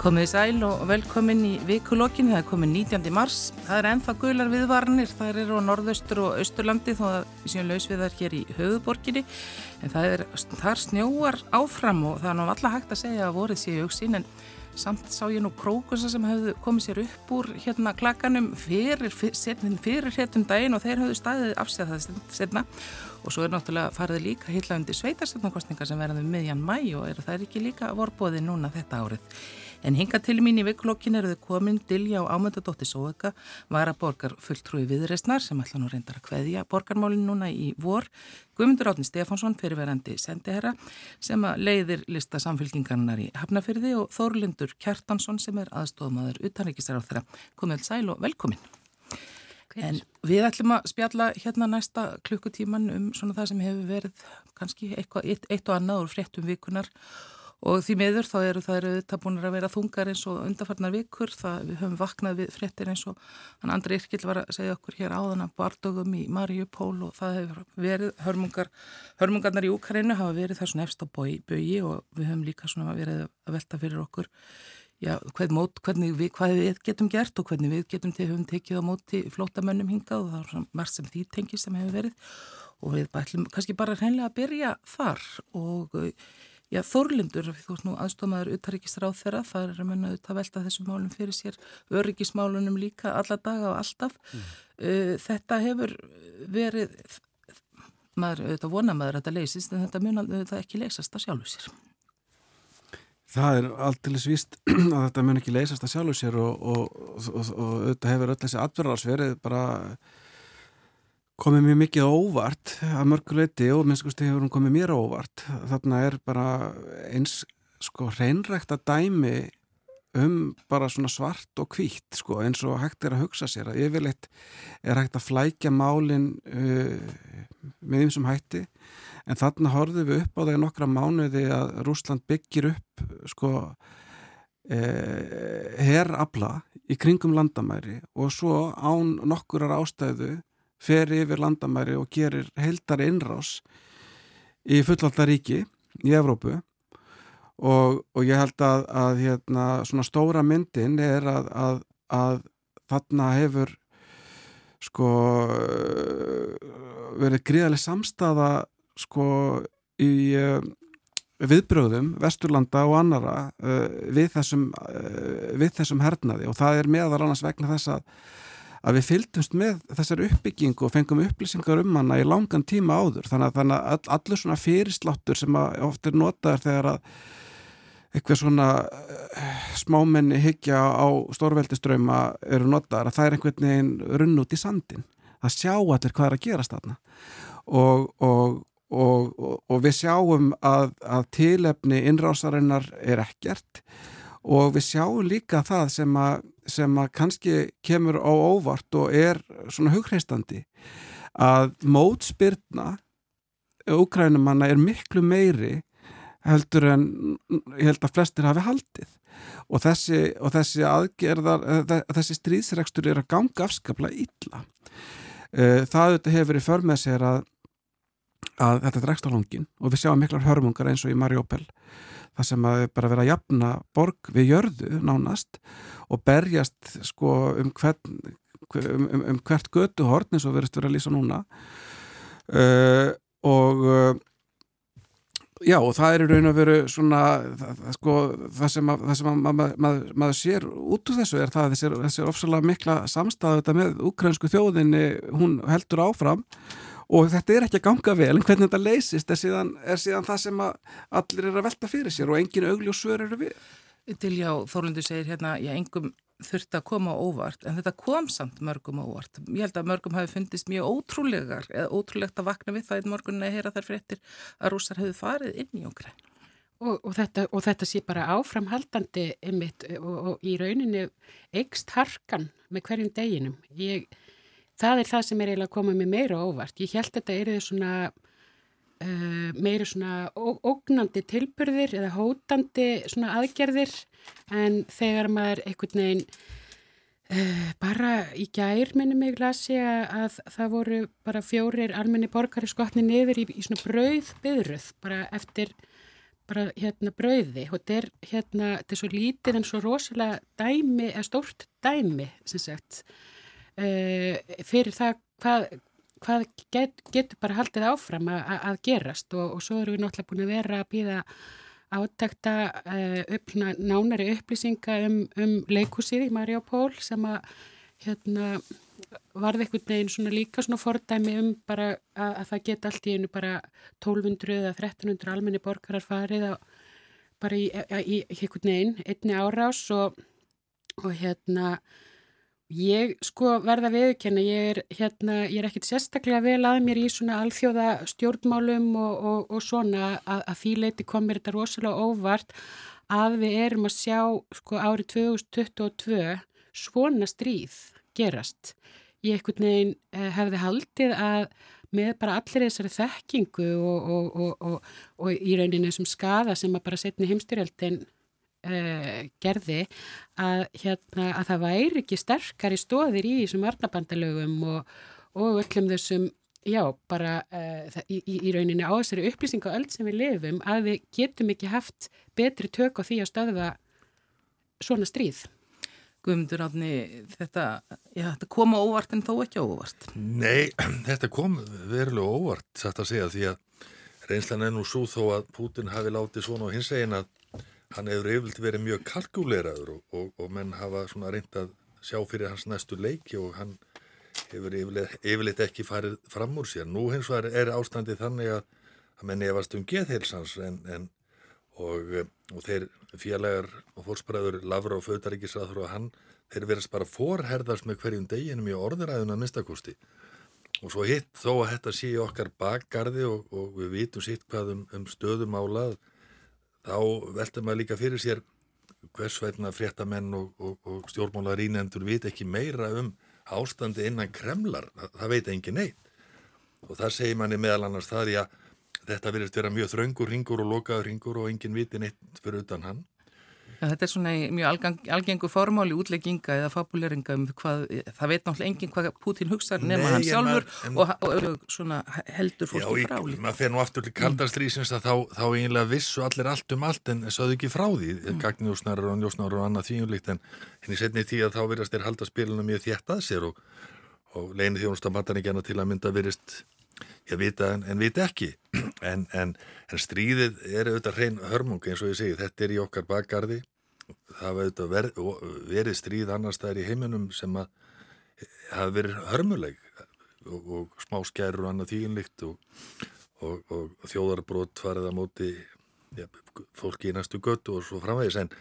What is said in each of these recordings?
Komið sæl og velkomin í vikulokkin, það er komið 19. mars. Það er ennþá gular viðvarnir, það eru á norðaustur og austurlandi þó að við séum lausviðar hér í höfuborginni. En það er, þar snjóar áfram og það er nú alltaf hægt að segja að vorið sé auksinn en samt sá ég nú krókusa sem hefðu komið sér upp úr hérna klakanum fyrir, fyrir, héttum daginn og þeir hefðu staðið afsæð það setna og svo er náttúrulega farið líka hitla undir sveitarstofnarkostningar sem verðum miðjan mæ og er það er ekki líka vorbóði núna þetta árið. En hinga til mín í vikulokkin eru þau komin Dilja og Ámöndadóttir Sóðaka, varaborgar fulltrúi viðreysnar sem ætla nú reyndar að hveðja borgarmálinn núna í vor. Guðmundur Átni Stefánsson, fyrirverandi sendiherra sem að leiðir lista samfélkingarnar í Hafnafyrði og Þórlindur Kjartansson sem er aðstofmaður utanrikistar á þeirra. Komið sæl og velkomin. En við ætlum að spjalla hérna næsta klukkutíman um svona það sem hefur verið kannski eitthvað, eitt, eitt og annað úr fréttum vikunar og því meður þá eru það eru þetta búin að vera þungar eins og undarfarnar vikur. Það við höfum vaknað við fréttir eins og hann Andri Irkild var að segja okkur hér áðan að bardögum í Mariupól og það hefur verið hörmungar hörmungarnar í Úkareinu hafa verið svona efst á bögi og við höfum líka svona verið að velta fyrir okkur já, hvern mót, við, hvað við getum gert og hvernig við getum til höfum tekið á móti flótamönnum hingað og það er margt sem því tengis sem hefur verið. Og við ætlum kannski bara hreinlega að byrja þar og Já, Þorlindur, þú veist nú aðstofmaður uttaríkisráð þeirra, það er að menna auðvitað velta þessum málum fyrir sér, öryggismálunum líka alla daga og alltaf. Mm. Uh, þetta hefur verið, maður auðvitað vona maður að þetta leysist, en þetta mun auðvitað ekki leysast að sjálfu sér. Það er alltilis víst að þetta mun ekki leysast að sjálfu sér og, og, og, og auðvitað hefur öll þessi atverðarsverið bara komið mér mikið óvart að mörguleiti og minnst hefur hún komið mér óvart. Þarna er bara eins sko hreinrægt að dæmi um bara svona svart og hvítt sko eins og hægt er að hugsa sér. Að yfirleitt er hægt að flækja málin uh, með þeim sem hætti en þarna horfum við upp á það í nokkra mánuði að Rúsland byggir upp sko uh, herrabla í kringum landamæri og svo án nokkurar ástæðu fer yfir landamæri og gerir heldar innrás í fullvaldaríki í Evrópu. Og, og ég held að, að hérna, svona stóra myndin er að, að, að þarna hefur sko verið gríðarlega samstafa sko í uh, viðbröðum Vesturlanda og annara uh, við þessum uh, við þessum hernaði. Og það er meðal annars vegna þess að að við fylgdumst með þessar uppbyggingu og fengum upplýsingar um hana í langan tíma áður. Þannig að, þannig að all, allur svona fyrirsláttur sem ofta er notaður þegar að eitthvað svona uh, smámenni higgja á stórveldiströyma eru notaður að það er einhvern veginn runn út í sandin það sjá allir hvað er að gerast þarna. Og, og, og, og við sjáum að, að tilefni innrásarinnar er ekkert og við sjáum líka það sem að sem að kannski kemur á óvart og er svona hugreistandi að mótspyrna úkrænumanna er miklu meiri heldur en ég held að flestir hafi haldið. Og þessi, og þessi aðgerðar þessi stríðsregstur er að ganga afskapla illa. Eh, það hefur verið för með sér að, að þetta er ekstra langin og við sjáum miklar hörmungar eins og í Mariupol það sem að bara vera að jafna borg við jörðu nánast og berjast sko um, hvern, um, um, um hvert götu hortn eins og verist verið að lýsa núna. Uh, og uh, já og það er í raun og veru svona það, sko, það sem, að, það sem að maður, maður, maður sér út úr þessu er það að þessi, þessi ofsalega mikla samstæðu með ukrainsku þjóðinni hún heldur áfram og þetta er ekki að ganga vel en hvernig þetta leysist er síðan, er síðan það sem allir er að velta fyrir sér og engin augli og svör eru við. Til já, Þórlundur segir hérna, já, engum þurfti að koma óvart, en þetta kom samt mörgum óvart. Ég held að mörgum hafi fundist mjög ótrúlegar, eða ótrúlegt að vakna við það í morgunin að heyra þær fréttir að rúsar hefur farið inn í okkur. Og, og, þetta, og þetta sé bara áframhaldandi einmitt og, og í rauninni eigst harkan með hverjum deginum. Ég það er það sem er eiginlega að koma með meira óvart. Ég held að þetta er svona uh, meira svona ógnandi tilbyrðir eða hótandi svona aðgerðir. En þegar maður einhvern veginn uh, bara í gær minnum mig lasi að það voru bara fjórir almenni borgari skotni niður í, í svona brauð byðruð bara eftir bara hérna brauði. Og þetta er hérna, þetta er svo lítið en svo rosalega dæmi, eða stórt dæmi sem sagt fyrir það hvað, hvað get, getur bara haldið áfram að, að gerast og, og svo erum við náttúrulega búin að vera að býða átækta uh, upp, nánari upplýsinga um, um leikúsið í Mariupól sem að hérna varði einhvern veginn svona líka svona fordæmi um bara að, að það geta allt í einu bara 1200 eða 1300 almenni borgarar farið að, bara í, í, í einhvern veginn einni árás og, og hérna ég sko verða viðkenna ég er hérna, ég er ekkit sérstaklega vel að mér í svona alþjóða stjórnmálum og, og, og svona að, að því leiti komir þetta rosalega óvart að við erum að sjá sko árið 2022 svona stríð gerast. Ég ekkert neginn eh, hefði haldið að með bara allir þessari þekkingu og, og, í rauninni sem skada sem að bara setni heimstyrjaldin uh, gerði að, hérna, að það væri ekki sterkari stóðir í þessum varnabandalögum og öllum þessum, já, bara uh, í, í rauninni á þessari upplýsingu öll sem við lifum að við getum ekki haft betri tök á því að stöðva svona stríð. Guðmundur átni, þetta, þetta kom óvart en þó ekki óvart. Nei, þetta kom verulega óvart, satt að segja, því að reynslan er nú svo þó að Putin hafi látið svona á hins egin að hann hefur yfirlt verið mjög kalkuleraður og, og, og menn hafa svona reynd að sjá fyrir hans næstu leiki og hann hefur yfirleitt ekki farið fram úr sér. Nú hins vegar er ástandið þannig að, að menn efast um geðheilsans en, en og, og þeir félagar og fórspræður Lavra og Fötaríkisraður og hann, þeir verðast bara forherðast með hverjum deginum í orðuræðuna minnstakosti og svo hitt þó að þetta sé okkar bakgarði og, og við vitum sitt hvað um, um stöðumálað þá veltum maður líka fyrir sér hvers veitna fréttamenn og, og stjórnmálarínendur vit ekki meira um ástandi innan kremlar, það, það veit engin neitt og það segir manni meðal annars það í að þetta verðist vera mjög þraungur ringur og lokaður ringur og engin viti neitt fyrir utan hann. Ja, þetta er svona mjög algang, algengu formáli útlegginga eða fabuleringa um hvað, það veit náttúrulega enginn hvað Putin hugsa nema hann sjálfur en, og, og, og svona heldur fólki frá. Já, maður fer nú aftur til kaldarstrísins að þá, þá eiginlega vissu allir allt um allt en sögðu ekki frá því, mm. gagnjósnarar og njósnarar og annað þýjumlíkt en henni setni í tíð að þá verðast þér halda spilunum mjög þétt að sér og, og leginni þjónustambattan ekki annað til að mynda verist ég vita en, vita ekki. En, en, en stríðið er auðvitað hrein hörmung eins og ég segi, þetta er í okkar bakgarði. Það var auðvitað ver, verið stríð annars staðar í heiminum sem að hafa verið hörmuleg og, og smá skærur og annað þýginlikt og, og, og þjóðarbrót farið að móti ja, fólki í næstu göttu og svo framvegis. En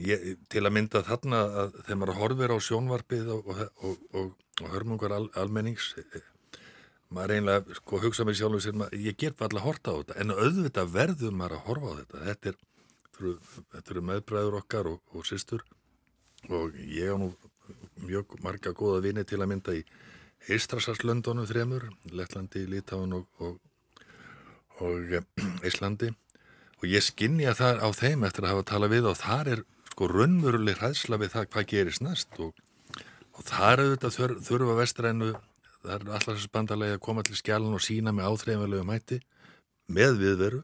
ég, til að mynda þarna að þegar maður horfir á sjónvarpið og hörmungar al, almennings maður einlega sko hugsa mér sjálf og sér maður, ég get alltaf að horta á þetta en auðvitað verður maður að horfa á þetta. Þetta er, eru meðbræður okkar og, og sýstur og ég á nú mjög marga góða vini til að mynda í Eistrasarslöndonu þremur Lettlandi, Lítáin og, og, og Íslandi. Og ég skinni að það á þeim eftir að hafa talað við og þar er sko raunveruleg hræðsla við það hvað gerist næst og, þar auðvitað þur, þurfa vestrænu það er alltaf þessi bandalegi að koma til skjálun og sína með áþreifanlegu mæti með viðveru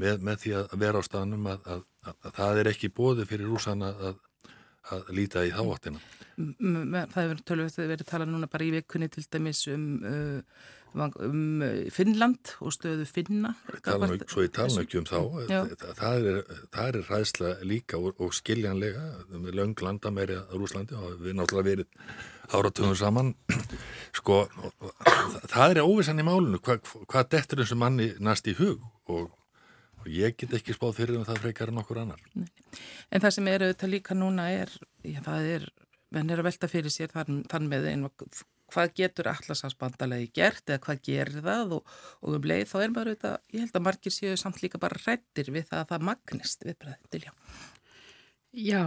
með, með því að vera á staðnum að, að, að, að það er ekki bóði fyrir rúsana að líta í þáttina. Það hefur verið talað núna bara í vekunni til dæmis um uh, um eh, Finnland og stöðu Finna tala, Svo ég tala ekki um þá. það er, það er ræðsla líka og, og skiljanlega með löng landamæri að Rúslandi og við náttúrulega verið áratöðum saman. Sko það er óvissan í málunum hvað hva dettur þessu manni næst í hug? Og, og ég get ekki spáð fyrir um það frekar en okkur annar. Nei. En það sem er auðvitað líka núna er, já það er menn er að velta fyrir sér þann, þann með einu hvað getur allarsafsbandalegi gert eða hvað gerir það og, og um leið þá er maður auðvitað, ég held að margir séu samt líka bara rættir við það að það magnist við bræðið til já. Já,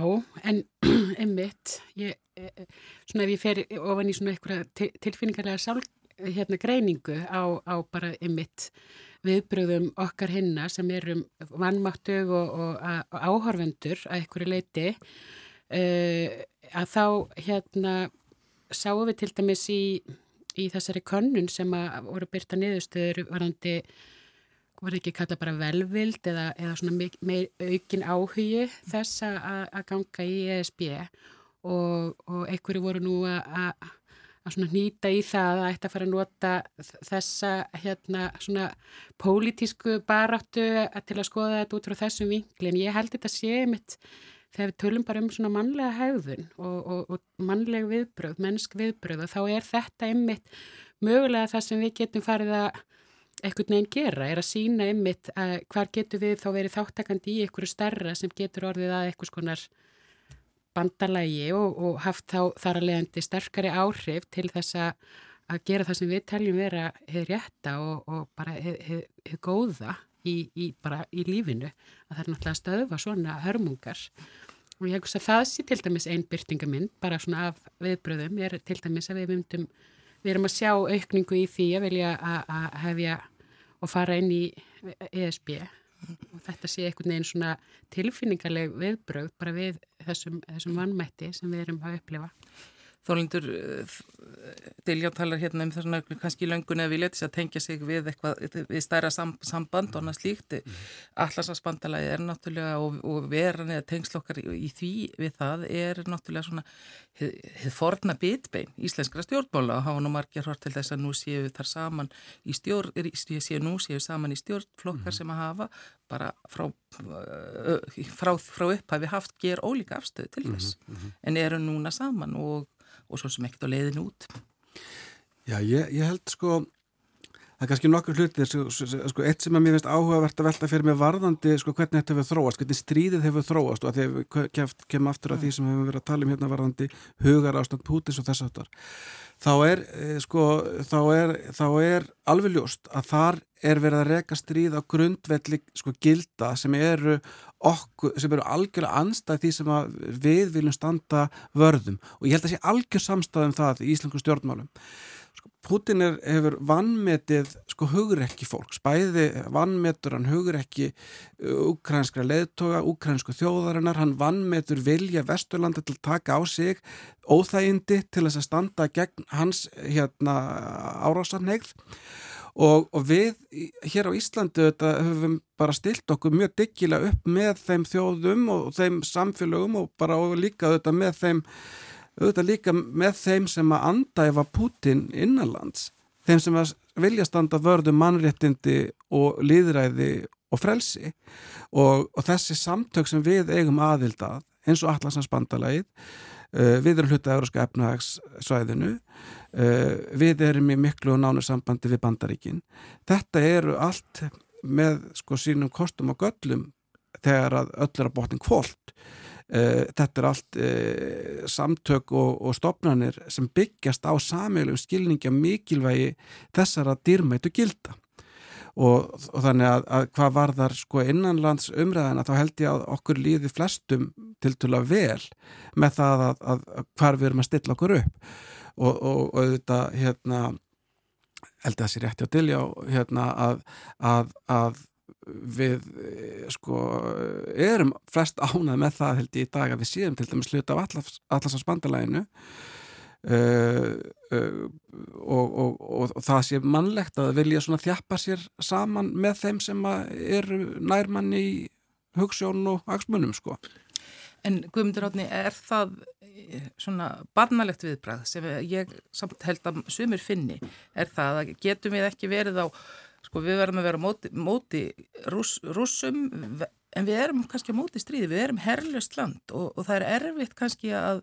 en einmitt, ég, e, e, svona ef ég fer ofan í svona eitthvað tilfinningarlega sál, hérna greiningu á, á bara einmitt viðbröðum okkar hinna sem erum vannmáttug og, og, og áhorfendur að einhverju leiti uh, að þá hérna sáum við til dæmis í, í þessari könnun sem að voru byrta niðurstöður varandi var ekki kalla bara velvild eða, eða svona meir aukin áhugi þess að ganga í ESB og, og einhverju voru nú að svona nýta í það að ætta að fara að nota þessa hérna svona pólitísku baráttu til að skoða þetta út frá þessum vinkli. En ég held þetta sé mitt þegar við tölum bara um svona mannlega haugðun og, og, og mannlega viðbröð, mennsk viðbröð og þá er þetta einmitt mögulega það sem við getum farið að eitthvað neginn gera, er að sína einmitt að hvar getur við þá verið þáttakandi í einhverju starra sem getur orðið að eitthvað skonar bandalægi og, og haft þá þar að leiðandi sterkari áhrif til þess að gera það sem við teljum vera hefur rétta og bara hefur góða í, í, bara í lífinu að það er náttúrulega að stöðva svona hörmungar og ég hef að það sé til dæmis einn byrtingamind bara svona af viðbröðum er til dæmis að við myndum við erum að sjá aukningu í því að vilja að hefja og fara inn í ESB og þetta sé einhvern veginn svona tilfinningarleg viðbröð bara við þessum, þessum vannmætti sem við erum að upplifa. Þólindur eh, Diljá talar hérna um þessuna kannski löngun eða vilja til að tengja sig við eitthvað, við stærra sam, samband og annað slíkt. Mm. Allarsafsbandalagi er náttúrulega og, og veran eða tengslokkar í, í því við það er náttúrulega svona hefð forna bitbein íslenskra stjórnmála og hafa nú margir hort til þess að nú séu þar saman í stjórn, séu nú séu saman í stjórnflokkar mm. sem að hafa bara frá, frá, frá upphæfi haft ger ólíka afstöðu til þess mm -hmm. en eru núna saman og og svo sem ekkert á leiðin út. Já, ég, ég held sko, það er kannski nokkur hlutir, sko, eitt sem að mér finnst áhugavert að velta fyrir mig varðandi, sko, hvernig þetta hefur þróast, hvernig stríðið hefur þróast og að þegar við kemum aftur að því sem við hefum verið að tala um hérna varðandi hugar ástand Pútins og þess aftar þá er, eh, sko, þá er, þá er alveg ljóst að þar er verið að reka stríð á grundvelli sko gilda sem eru okkur, sem eru algjörlega anstæð því sem við viljum standa vörðum. Og ég held að sé algjör samstæðum það í Íslandsku stjórnmálum. Sko, Putin er, hefur vannmetið sko hugrekki fólks, bæði vannmetur hann hugrekki ukrænskra uh, leðtoga, ukrænsku þjóðarinnar. Hann vannmetur vilja Vesturlanda til að taka á sig óþægindi til þess að standa gegn hans hérna árásarnegð og, og við hér á Íslandu þetta höfum bara stilt okkur mjög diggilega upp með þeim þjóðum og þeim samfélögum og bara og líka þetta með þeim auðvitað líka með þeim sem að andæfa Putin innanlands, þeim sem vilja standa vörðu um mannréttindi og líðræði og frelsi. Og, og þessi samtök sem við eigum aðildað eins og Allansansbandalægið uh, við erum hlutað Európska efnahagsvæðinu uh, við erum í miklu og nánu sambandi við bandaríkin. Þetta eru allt með sko sínum kostum og göllum þegar að öll er að botning kvólt Uh, þetta er allt samtök og, og stopnarnir sem byggjast á samilum skilningja mikilvægi þessara dýrmætu gilda og, og þannig að, að hvað var þar sko innanlands umræðina þá held ég að okkur líði flestum til tula vel með það að, að, að hvar við erum að stilla okkur upp. Og, og, og þetta hérna held að það sé rétti á dilja hérna að við sko erum flest ánað með það held ég í dag að við séum til dæmis hluta af allarsans bandalæginu uh, uh, og, og, og, og það sé mannlegt að vilja svona þjappa sér saman með þeim sem eru nærmann í hugssjón og aksmunum sko. En Guðmundur Átni, er það eh, svona barnalegt viðbræð sem ég samt held að sumir finni, er það að getum við ekki verið á sko við verðum að vera móti, móti rús, rúsum en við erum kannski móti stríði, við erum herrlust land og það er erfitt kannski að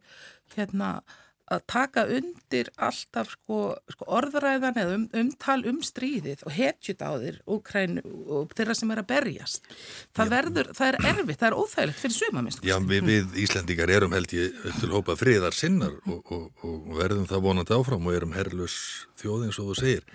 hérna að taka undir alltaf sko, sko orðræðan eða um, umtal um stríðið og hetjut á þér Úkræn og þeirra sem er að berjast. Það, verður, það er erfitt, það er óþægilegt fyrir suma minnst Já, við, við Íslandingar erum held ég til hópa friðar sinnar og, og, og verðum það vonandi áfram og erum herrlus þjóð eins og þú segir.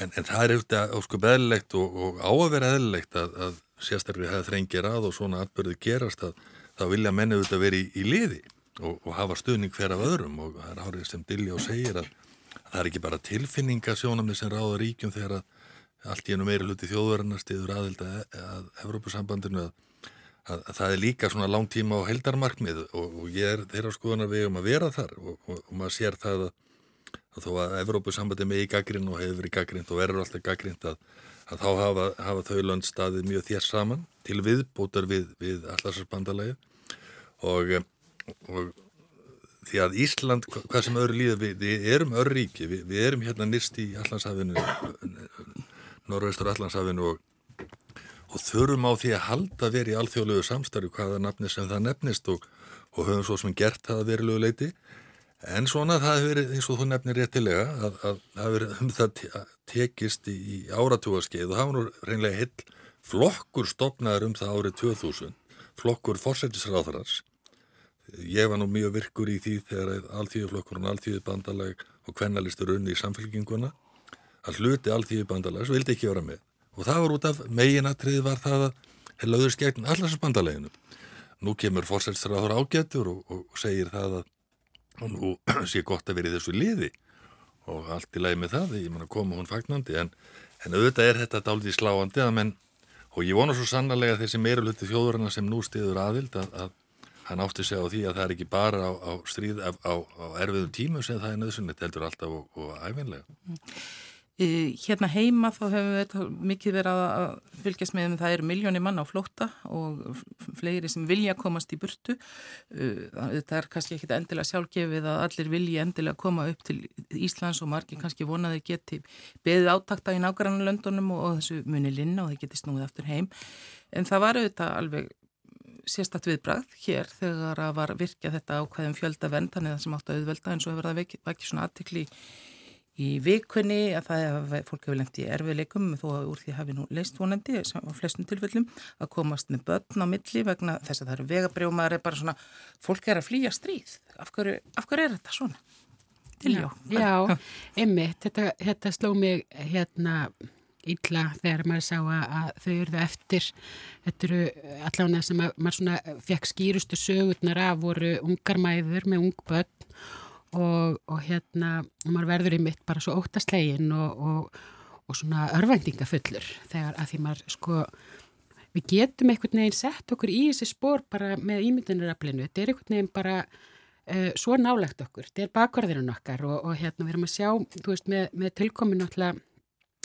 En, en það er auðvitað óskup eðlilegt og, og á að vera eðlilegt að, að sérstaklega það þrengir að og svona atbyrði gerast að það vilja menni auðvitað verið í, í liði og, og hafa stuðning hver af öðrum og það er árið sem Dilljá segir að, að það er ekki bara tilfinningasjónamni sem ráða ríkjum þegar að allt í ennum meiri hluti þjóðverðarnar stiður aðild að, að Evrópusambandinu að það er líka svona langtíma á heldarmarkmið og, og ég er þeirra skoðanar við um að vera þar og maður sér það að að þó að Evrópusambandi með í gaggrind og hefur verið gaggrind og verður alltaf gaggrind að, að þá hafa, hafa þau lönd staðið mjög þér saman til viðbótar við, við allarsarbandalægið og, og því að Ísland, hvað sem öðru líða við, við erum öðru ríki, við, við erum hérna nýrst í Allandshafinu Norrveistur Allandshafinu og, og þurfum á því að halda verið í alþjóðlegu samstarfi hvaða nafni sem það nefnist og, og höfum svo sem gert það að verið leiti En svona það hefur verið, eins og þú nefnir réttilega, að það hefur um það tekist í, í áratúaskeið og það var nú reynlega hill flokkur stopnaður um það árið 2000, flokkur fórsættisráðarars. Ég var nú mjög virkur í því þegar alltíðuflokkur og alltíðu bandalag og kvennalistur unni í samfélkinguna að hluti alltíðu bandalags vildi ekki vera með. Og það var út af meginatrið var það að hefði löður skegn allarsins bandaleginu. Nú kemur fórsættisráður ágættur og, og segir það að nú sé gott að vera í þessu liði og allt í lagi með það, ég manna koma hún fagnandi en, en auðvitað er þetta dálítið sláandi að menn, og ég vona svo sannarlega þessi meirulötu þjóðurina sem nú stiður aðild að, að hann átti sig á því að það er ekki bara á, á stríð á, á, á erfiðum tímu sem það er nöðsynlegt heldur alltaf og, og æfinlega Hérna heima þá hefur við mikið verið að fylgjast með um það eru miljónir mann á flóta og fleiri sem vilja komast í burtu. Þetta er kannski ekki endilega sjálfgefið að allir vilja endilega koma upp til Íslands og margir kannski vonaði geti beðið átakta í nákvæmlega löndunum og þessu muni linna og þeir geti snúið aftur heim. En það var auðvitað alveg sérstatt viðbrað hér þegar að var virkja þetta ákvæðum fjölda vend, þannig að það sem átt að auðvelda en svo hefur það ekki svona aðtikli í vikunni að það er fólk hefur lengt í erfiðleikum þó að úr því hafi nú leist vonandi á flestum tilfellum að komast með börn á milli vegna þess að það eru vegabrjómaður er bara svona, fólk er að flýja stríð af hverju, af hverju er þetta svona? Tiljó? Já, já emmi, þetta, þetta sló mig hérna illa þegar maður sá að þau eruðu eftir. Þetta eru allavega sem að maður svona fekk skýrustu sögurnar af voru ungarmæður með ungbönn og, og hérna maður verður í mitt bara svo óttaslegin og, og, og svona örvendingafullur þegar að því maður sko við getum einhvern veginn sett okkur í þessi spór bara með ímyndinaraflinu þetta er einhvern veginn bara uh, svo nálegt okkur, þetta er bakvarðirinn okkar og hérna við erum að sjá, þú veist með, með tilkomin náttúrulega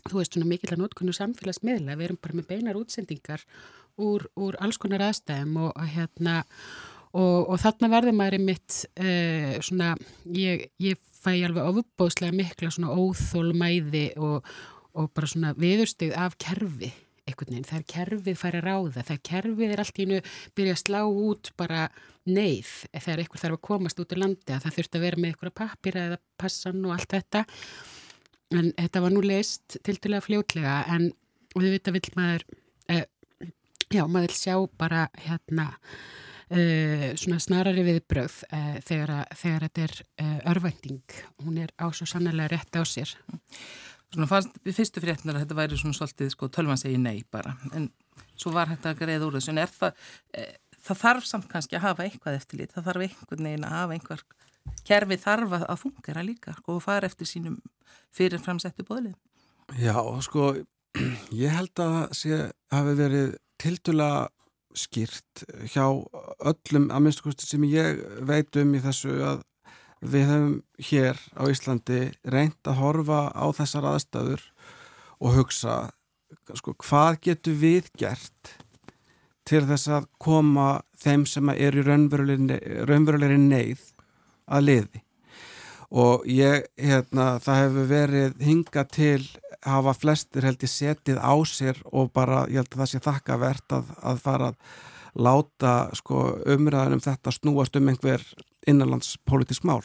þú veist svona mikill að nótkunnu samfélagsmiðla. Við erum bara með beinar útsendingar úr, úr alls konar aðstæðum og hérna og, og þarna verður maður í mitt uh, svona, ég, ég fæ alveg ofubóðslega mikla svona óþólmæði og, og bara svona viðurstig af kerfi einhvern veginn, þegar kerfið fær að ráða. Þegar kerfið er allt í nú byrja að slá út bara neyð þegar einhver þarf að komast út í landi að það þurft að vera með einhverja pappir eða passan og allt þetta en þetta var nú leist til að fljótlega en við vita vill maður eh, já, maður sjá bara hérna uh, svona snarari viðbröð uh, þegar, þegar þetta er uh, örvænting. Hún er á svo sannlega rétt á sér. Svona fannst við fyrstu fréttinar að þetta væri svona svolítið sko tölvan segi nei bara en svo var þetta að greiða úr þessu en er það, það þarf samt kannski að hafa eitthvað eftirlit, það þarf einhvern veginn að hafa einhver kerfi þarf að fungera líka sko, og fara eftir sínum fyrir framsettu bóðlið. Já, sko, ég held að það hafi verið tildula skýrt hjá öllum að minnstu kosti sem ég veit um í þessu að við hefum hér á Íslandi reynd að horfa á þessar aðstæður og hugsa sko, hvað getur við gert til þess að koma þeim sem er í raunverulegri neyð að liði og ég, hérna, það hefur verið hinga til hafa flestir held ég setið á sér og bara ég held að það sé þakkavert að, að fara að láta sko, umræðan um þetta snúast um einhver innanlandspolitisk mál.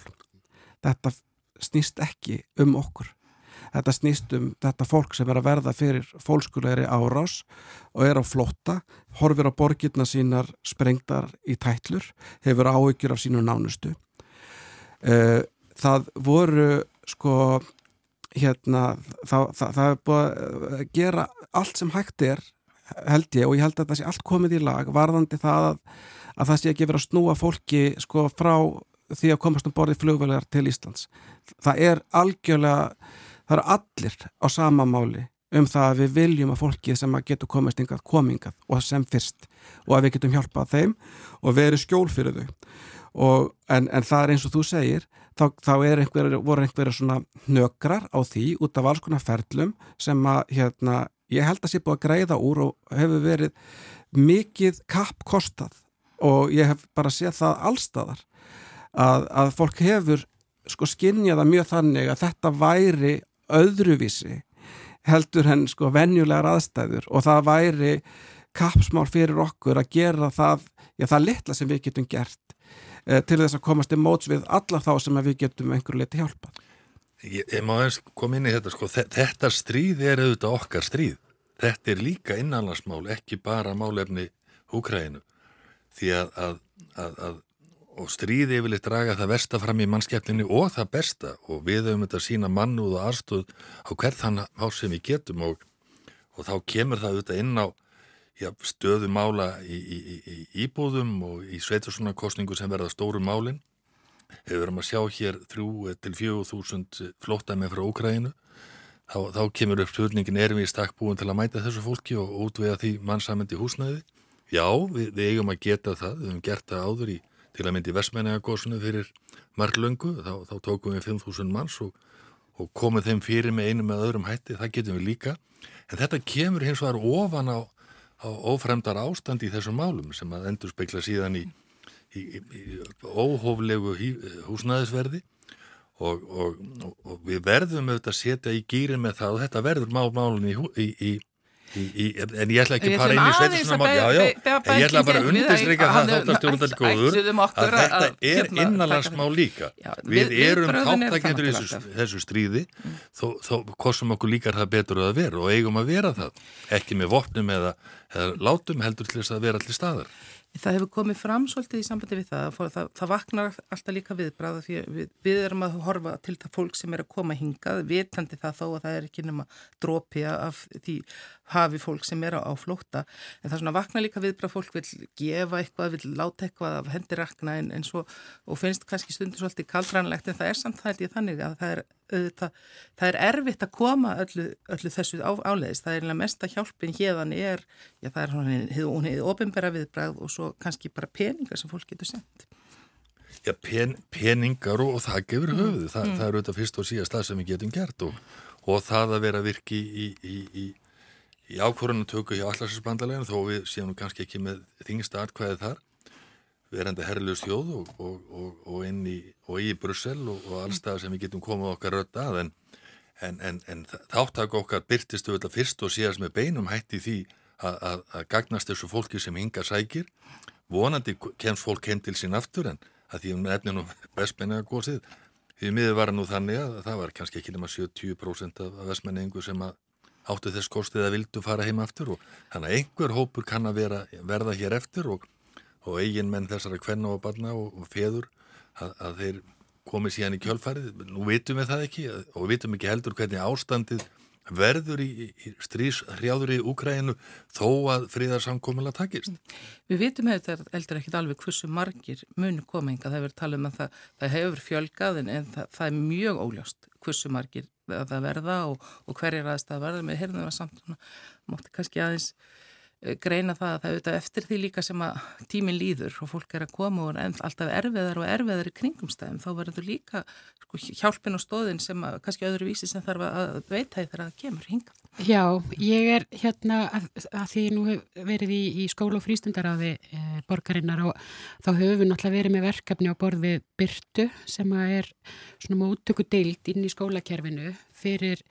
Þetta snýst ekki um okkur. Þetta snýst um þetta fólk sem er að verða fyrir fólkskulegri árás og er á flotta, horfir á borgirna sínar sprengtar í tætlur, hefur áhyggjur af sínu nánustu. Eh, það voru sko hérna, það, það, það er búið að gera allt sem hægt er held ég og ég held að það sé allt komið í lag varðandi það að, að það sé ekki verið að snúa fólki sko frá því að komast um borðið flugvelar til Íslands. Það er algjörlega, það eru allir á sama máli um það að við viljum að fólki sem að getur komast yngað komingað og sem fyrst og að við getum hjálpað þeim og verið skjól fyrir þau. Og, en, en það er eins og þú segir þá, þá einhver, voru einhverja svona nökrar á því út af alls konar ferlum sem að hérna, ég held að sé búið að greiða úr og hefur verið mikið kappkostað. Og ég hef bara séð það allstaðar að, að fólk hefur sko skinnjaða mjög þannig að þetta væri öðruvísi heldur henn sko venjulegar aðstæður. Og það væri kapsmál fyrir okkur að gera það, já það litla sem við getum gert til þess að komast í móts við alla þá sem við getum einhverju liti hjálpað. Ég, ég má eins koma inn í þetta sko, þetta stríð er auðvitað okkar stríð. Þetta er líka innanlandsmál, ekki bara málefni Úkræðinu. Því að, að, að, að og stríði yfirleitt draga það versta fram í mannskepplinni og það besta og við höfum þetta sína mannúð og aðstöð á hvert þann á sem við getum og, og þá kemur það auðvitað inn á já, stöðu mála í, í, í, íbúðum og í sveitursunarkostningu sem verða stóru málinn Við verum að sjá hér þrjú til fjögur þúsund flótæmi frá Úkræðinu. Þá, þá kemur upp spurningin erum við í stakk búin til að mæta þessu fólki og útvega því mannsamöndi húsnæði. Já, við, við eigum að geta það. Við hefum gert það áður í til að myndi vestmenningagósunu fyrir marglöngu. Þá, þá tókum við 5.000 manns og, og komum þeim fyrir með einu með öðrum hætti. Það getum við líka. En þetta kemur hins vegar ofan á, á ofremdar ástand í þessum málum sem að endur speikla síðan í í, í óhóflegu húsnæðisverði og, og, og við verðum auðvitað að setja í gýrin með það og þetta verður mál-málun í, í Í, en ég ætla ekki að fara inn í sveitistunamál já, já, en ég ætla bara að undirstryka það þáttastjórnaldal góður að þetta er hérna, innanlandsmál líka. Já, við, við erum þáttakendur í þessu, þessu stríði. Þó, þó kostum okkur líkar það betur að vera og eigum að vera það. Ekki með vopnum eða, eða látum heldur til þess að vera allir staðar Það hefur komið fram svolítið í sambandi við það, það, það, vaknar alltaf líka viðbráða því við, við erum að horfa til það fólk sem er að koma hingað, vitandi það þó að það er ekki nema drópi af því hafi fólk sem er á, flóta, en það er svona vaknar líka viðbráða fólk vil gefa eitthvað, vil láta eitthvað af hendirakna en, en svo, og finnst kannski stundur svolítið kaldrænlegt en það er samt það held ég þannig að það er auðvitað, það er erfitt að koma öllu, öllu þessu á, áleiðis, það er mest að hjálpin hérðan er, já það er hún hefði ofinbæra viðbræð og svo kannski bara peningar sem fólk getur sendt. Já, pen, peningar og, og það gefur mm. höfuð, Þa, mm. það er auðvitað fyrst og síðast það sem við getum gert og, og það að vera virki í, í, í, í ákvörðunatöku hjá allarsbandaleginu þó við séum kannski ekki með þingsta atkvæðið þar verandi herrljus þjóð og, og, og inn í, í Brussel og, allstað sem við getum komið okkar rödd að en, en, en, en þáttak okkar byrtistu þetta fyrst og síðast með beinum hætti því að, gagnast þessu fólki sem hinga sækir. Vonandi kemst fólk heim til sín aftur en að því um nefninu vestmenninga góðsið því miður var nú þannig að það var kannski ekki nema 70% af vestmenningu sem að áttu þess kostið að vildu fara heim aftur og þannig að einhver hópur kann að vera, verða hér eftir og og eigin menn þessara kvenna og barna og, og feður að, að þeir komið síðan í kjölfarið. Nú vitum við það ekki og vitum ekki heldur hvernig ástandið verður í, í stríshrjáður í Úkræinu þó að fríðarsamkomiðla takist. Við vitum hefur eldur ekkit alveg hversu margir munu kominga. Það hefur talað um að það, það hefur fjölgað en það, það er mjög óljást hversu margir það verða og, og hverjir aðeins það verða. Við heyrðum það samt, mátti kannski aðeins greina það að það auðvitað eftir því líka sem að tímin líður og fólk er að koma og er alltaf erfiðar og erfiðar í kringumstæðum þá verður líka sko, hjálpin og stóðin sem að, kannski öðru vísi sem þarf að veita þegar það kemur hinga. Já, ég er hérna að, að því nú hef verið í, í skóla og frístundaráði e, borgarinnar og þá höfum við náttúrulega verið með verkefni á borði Byrtu sem að er svona móttöku deilt inn í skólakerfinu fyrir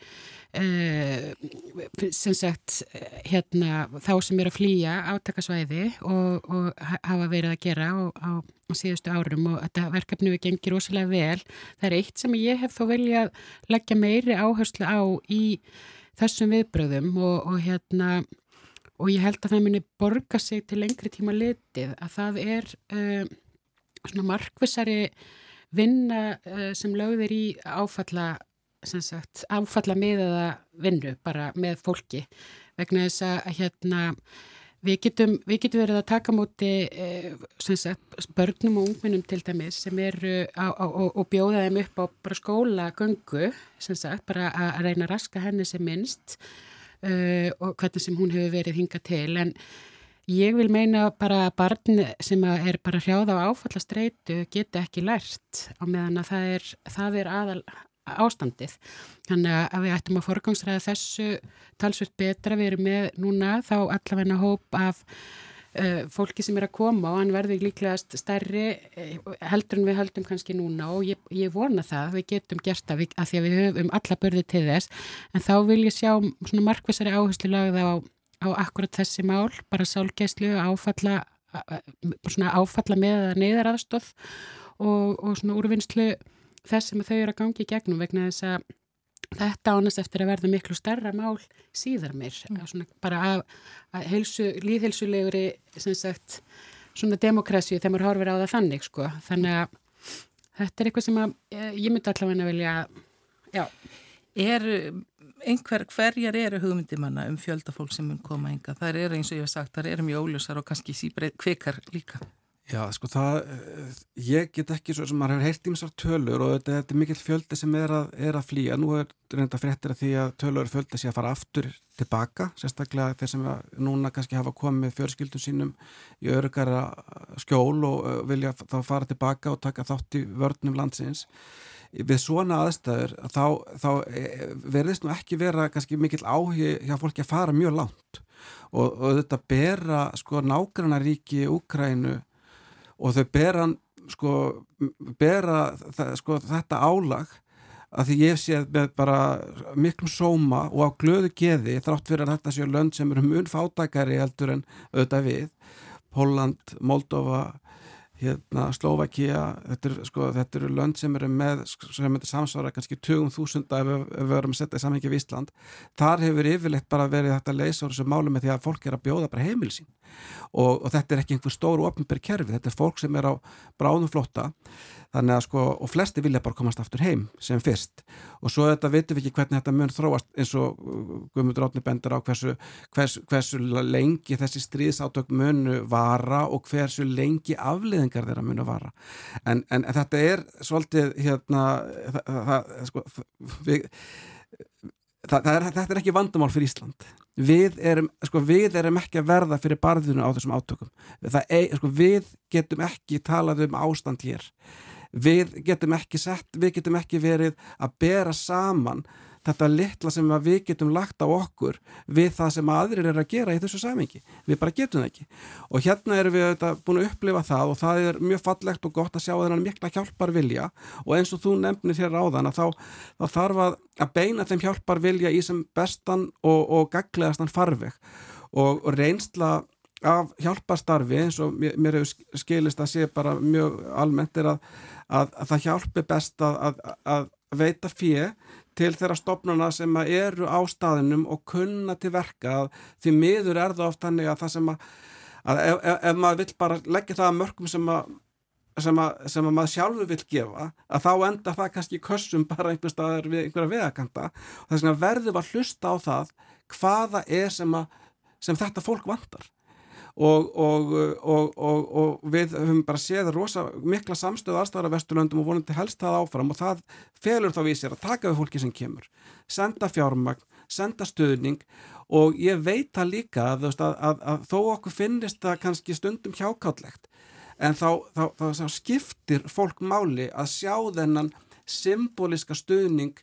Uh, sem sagt hérna, þá sem er að flýja átakasvæði og, og hafa verið að gera á, síðustu árum og þetta verkefni við gengir ósæðilega vel. Það er eitt sem ég hef þó velja að leggja meiri áherslu á í þessum viðbröðum og, og hérna og ég held að það muni borga sig til lengri tíma litið að það er uh, svona markvissari vinna uh, sem lögðir í áfalla sagt, áfalla miðaða vinnu bara með fólki. Vegna þess að hérna við getum, við getum verið að taka múti eh, börnum og ungminnum til dæmis sem eru á, á, og bjóða þeim upp á skólagöngu bara að reyna raska henni sem minnst uh, og hvernig sem hún hefur verið hinga til. En Ég vil meina bara að barn sem er bara hrjáð á áfallastreitu geta ekki lært á meðan að það er, það er aðal ástandið. Þannig að við ættum að forgangsræða þessu talsveit betra. Við erum með núna þá allavegna hóp af uh, fólki sem er að koma og hann verður líklegast stærri uh, heldur en við höldum kannski núna og ég, ég vona það að við getum gert það að því að við höfum alla börði til þess en þá vil ég sjá svona markvæsari áherslu lagða á, á akkurat þessi mál, bara sálgeislu áfalla, svona áfalla með að neyðar aðstóð og, og svona úrvinnslu þess sem þau eru að gangi í gegnum vegna þess að þetta ánast eftir að verða miklu starra mál síðar mér, mm. bara að, að heilsu, líðhelsuleguri sem sagt, svona demokrasíu þegar maður horfir á það þannig, sko þannig að þetta er eitthvað sem að eh, ég myndi allavega vilja já. Er einhver, hverjar eru hugmyndimanna um fjöldafólk sem mun koma enga? Það eru eins og ég hef sagt, það eru mjög óljusar og kannski síbreyð kvikar líka Já, sko það, ég get ekki svo sem maður hefur heilt ímsar tölur og þetta, þetta er mikill fjöldi sem er að, er að flýja. Nú er reynda fréttir að því að tölur fjöldi sé að fara aftur tilbaka, sérstaklega þeir sem núna kannski hafa komið fjörskildum sínum í örgara skjól og vilja þá fara tilbaka og taka þátt í vörnum landsins. Við svona aðstæður þá, þá e, verðist nú ekki vera kannski mikill áhugi hjá fólki að fara mjög langt og, og þetta bera sko nágranna ríki Úkrænu og þau bera, sko, bera það, sko, þetta álag að því ég sé með bara miklum sóma og á glöðu geði þrátt fyrir að þetta séu lönd sem eru mun fátækari heldur en auðvitað við. Holland, Moldova hérna Slovakia þetta eru sko, er lönd sem eru með sem er samsvara kannski 20.000 ef, ef við verum að setja í samhengi við Ísland. Þar hefur yfirleitt bara verið þetta leysa þessu málu með því að fólk er að bjóða bara heimilsín og, og þetta er ekki einhver stóru opnbjörg kerfi, þetta er fólk sem er á bráðum flotta þannig að sko, og flesti vilja bara komast aftur heim sem fyrst. Og svo þetta veitum við ekki hvernig þetta mun þróast eins og uh, Guðmundur Átni bendur á hversu, hversu, hversu lengi þessi stríðsátök munu vara og hversu lengi afliðingar þeirra munu vara. En, en þetta er svolítið hérna það, það, sko, við, það, er, þetta er ekki vandamál fyrir Ísland. Við erum, sko, við erum ekki að verða fyrir barðinu á þessum átökum. Er, sko, við getum ekki talað um ástand hér. Við getum ekki sett, við getum ekki verið að bera saman þetta litla sem við getum lagt á okkur við það sem aðrir er að gera í þessu samengi, við bara getum það ekki. Og hérna erum við þetta, búin að upplifa það og það er mjög fallegt og gott að sjá þennan mikla hjálpar vilja og eins og þú nefnir hér á þann að þá, þá þarf að, að beina þeim hjálpar vilja í sem bestan og, og gaglegastan farveg. Og, og reynsla af hjálparstarfi eins og mér hefur skilist að sé bara mjög almennt er að, að, að það hjálpi best að, að veita fyrir til þeirra stopnuna sem eru á staðinum og kunna til verka því miður er það oft hannig að það sem að, að ef, ef maður vill bara leggja það að mörgum sem að sem að, sem að maður sjálfur vil gefa að þá enda það kannski kössum bara einhver staðar við einhverja veðakanta og þess vegna verður að hlusta á það hvaða er sem, að, sem þetta fólk vantar og, og, og, og við höfum bara séð rosa mikla samstöðu aðstæðara vesturlöndum og vonandi helst það áfram og það felur þá við sér að taka við fólki sem kemur senda fjármagn, senda stöðning og ég veit það líka að, að, að, að þó okkur finnist það kannski stundum hjákállegt en þá, þá, þá, þá skiptir fólk máli að sjá þennan symboliska stöðning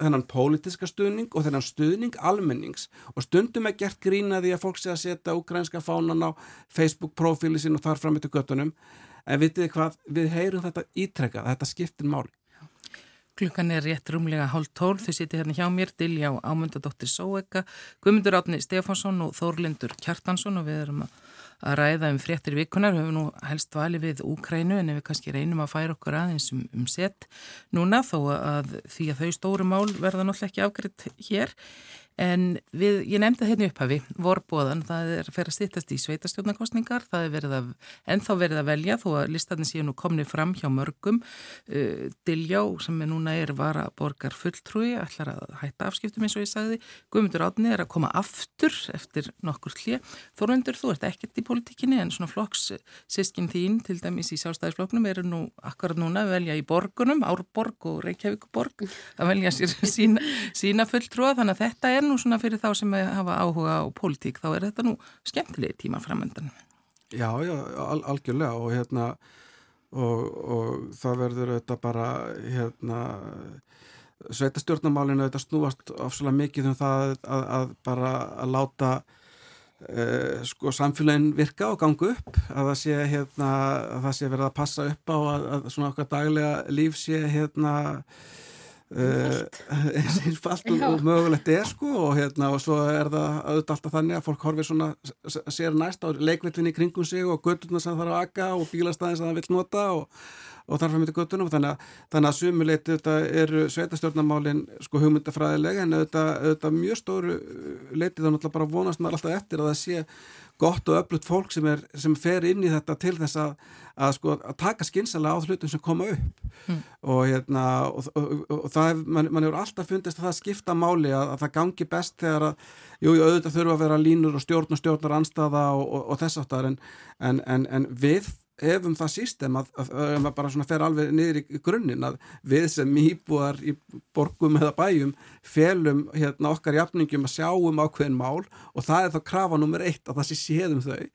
þennan pólitiska stuðning og þennan stuðning almennings. Og stundum er gert grínaði að fólk sé að setja ukrænska fánan á Facebook profíli sín og þar fram eittu göttunum en vitið hvað, við heyrum þetta ítrekka þetta skiptir máli. Klukkan er rétt rúmlega hálf tórn þau siti hérna hjá mér, Dilja og Ámundadóttir Sóeka Guðmundur Átni Stefánsson og Þórlindur Kjartansson og við erum að að ræða um fréttir vikunar, höfum nú helst valið við Úkrænu en við kannski reynum að færa okkur aðeins um, um sett núna þó að því að þau stóru mál verða náttúrulega ekki afgriðt hér En við, ég nefndi hérna upphafi, vorbóðan, það er að fyrir að stýttast í sveitastjórnarkostningar, það er verið að, ennþá verið að velja þó að listatinn séu nú komni fram hjá mörgum. Uh, Diljá sem er núna er vara borgar fulltrúi, ætlar að hætta afskiptum eins og ég sagði. Guðmundur Átni er að koma aftur eftir nokkur hlið. Þorvendur, þú ert ekkert í politíkinni en svona flokkssískin þín til dæmis í sjálfstæðisflokknum eru nú akkurat núna að velja í borgunum, Árborg og Reykjavíkuborg, að velja sína, sína fulltrúa þannig að þetta er nú svona fyrir þá sem hafa áhuga á pólitík, þá er þetta nú skemmtilegi tíma framöndan. Já, já, al algjörlega og hérna og, og það verður þetta bara hérna sveitastjórnamálinu þetta snúast ofsalega mikið um það að, að bara að láta uh, sko samfélagin virka og ganga upp að það sé hérna að það sé verið að passa upp á að, að svona okkar daglega líf sé hérna eins uh, einfalt og, og mögulegt er sko og hérna og svo er það auðvitað alltaf þannig að fólk horfir svona sér næst á leikvillin í kringum sig og götturna sem það þarf að akka og bílastæðin sem það vil nota og, og þarf að mynda göttunum þannig að, þannig að sumuleiti auðvitað eru sveitastjórnamálin sko hugmyndafræðilega en auðvitað, auðvitað mjög stóru leiti þá náttúrulega bara vonast maður alltaf eftir að það sé gott og öflut fólk sem, er, sem fer inn í þetta til þess að, að, sko, að taka skynsala á hlutum sem koma upp mm. og, hérna, og, og, og það er, man, man hefur alltaf fundist að það skipta máli að, að það gangi best þegar að, jú, jú, auðvitað þurfa að vera línur og stjórn og stjórnar anstaða og þess aftar en, en, en við hefum það sístem að, að, að bara svona fer alveg niður í grunninn að við sem íbúar í borgum eða bæjum felum hérna okkar jafningum að sjáum ákveðin mál og það er þá krafa nummer eitt að það sé séðum þau.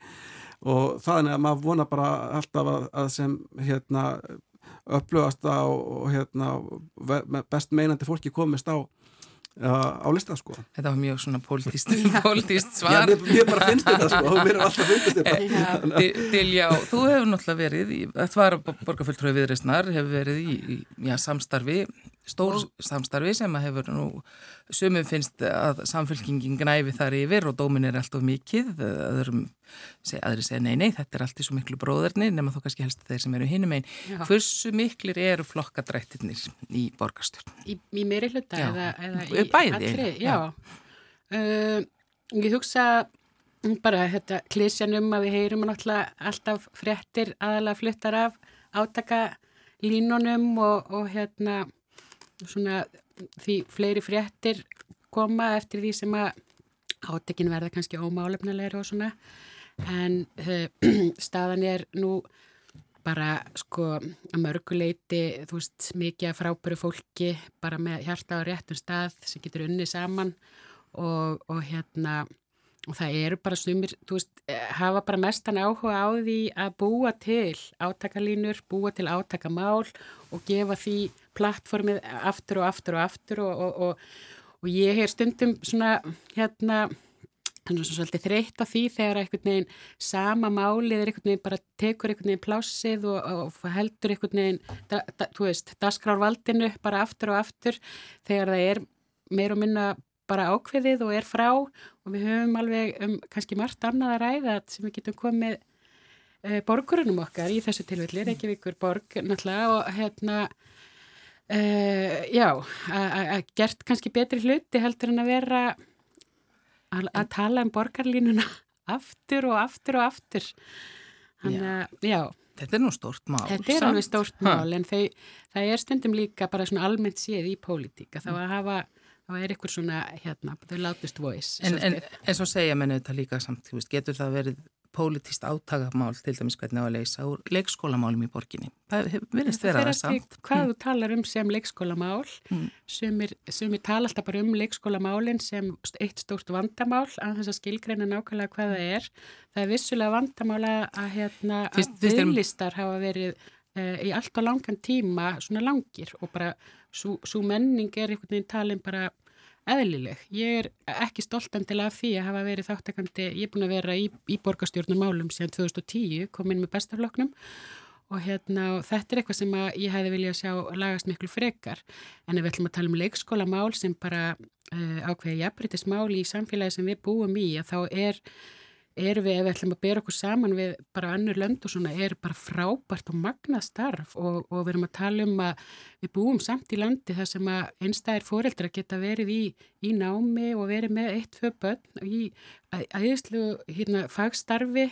Og það er að maður vona bara alltaf að, að sem hérna upplögast og hérna best meinandi fólki komist á á lista sko. Þetta var mjög svona pólitíst, pólitíst svar. Já, mér, mér bara finnst þetta sko mér er alltaf finnst þetta. Dilja, þú hefur náttúrulega verið, í, þetta var borgarfulltröðu viðreysnar, hefur verið í, í já, samstarfi stór samstarfi sem að hefur nú sumum finnst að samfélkingin gnæfi þar yfir og dómin er alltaf mikið öðrum, seg, aðri segja nei, nei, þetta er alltaf svo miklu bróðarni nema þó kannski helst þeir sem eru hinnum einn hversu miklir eru flokkadrættirnir í borgarstjórn? Í, í meiri hluta já. eða, eða í bæði? Allri, já, já. Uh, ég hugsa bara þetta klísjanum að við heyrum alltaf fréttir aðalega fluttar af átaka línunum og, og hérna svona því fleiri fréttir koma eftir því sem að átekin verða kannski ómálefnilegur og svona. En uh, staðan er nú bara sko að mörguleiti þú veist mikið frábæru fólki bara með hjarta á réttum stað sem getur unni saman. Og, og hérna og það eru bara sumir, þú veist, eh, hafa bara mestan áhuga á því að búa til átakalínur, búa til átakamál og gefa því plattformið aftur og aftur og aftur og, og, og, og ég hef stundum svona hérna þannig að það er svolítið þreytt á því þegar einhvern veginn sama málið er einhvern veginn bara tekur einhvern veginn plásið og heldur einhvern veginn, da, da, þú veist, dasgrárvaldinu bara aftur og aftur þegar það er meir og minna bara ákveðið og er frá og við höfum alveg um kannski margt annað að ræða sem við getum komið e, borgurunum okkar í þessu tilfelli, Reykjavíkur borg náttúrulega og hérna Uh, já, að gert kannski betri hluti heldur en að vera að tala um borgarlínuna aftur og aftur og aftur. Þannig að, já. Þetta er nú stórt mál Þetta er alveg stórt mál ha. en þau, það er stundum líka bara svona almennt séð í pólitíka þá að hafa, þá er ykkur svona hérna, þau látist voice En, en, en svo segja menn auðvitað líka samt, getur það verið pólitist átakamál til dæmis hvernig á að leysa úr leikskólamálum í borginni. Það vilist vera það samt. Hvað mm. þú talar um sem leikskólamál, mm. sumir, sumir tala alltaf bara um leikskólamálinn sem eitt stórt vandamál að þess að skilgreina nákvæmlega hvað það er. Það er vissulega vandamála að, hérna, að viðlistar hafa verið uh, í allt og langan tíma svona langir og bara svo menning er einhvern veginn talin bara eðlileg. Ég er ekki stoltan til af því að hafa verið þáttakandi, ég er búin að vera í, í borgarstjórnum málum síðan 2010, kom inn með bestafloknum og hérna og þetta er eitthvað sem ég hefði viljað sjá lagast miklu frekar en ef við ætlum að tala um leikskólamál sem bara uh, ákveði jafnbrytismál í samfélagi sem við búum í að þá er er við, ef við ætlum að bera okkur saman við bara annur lönd og svona, er bara frábært og magnað starf og, og við erum að tala um að við búum samt í landi þar sem að einstæðir fóreldra geta verið í, í námi og verið með eitt, tvö börn í æðislu hérna, fagstarfi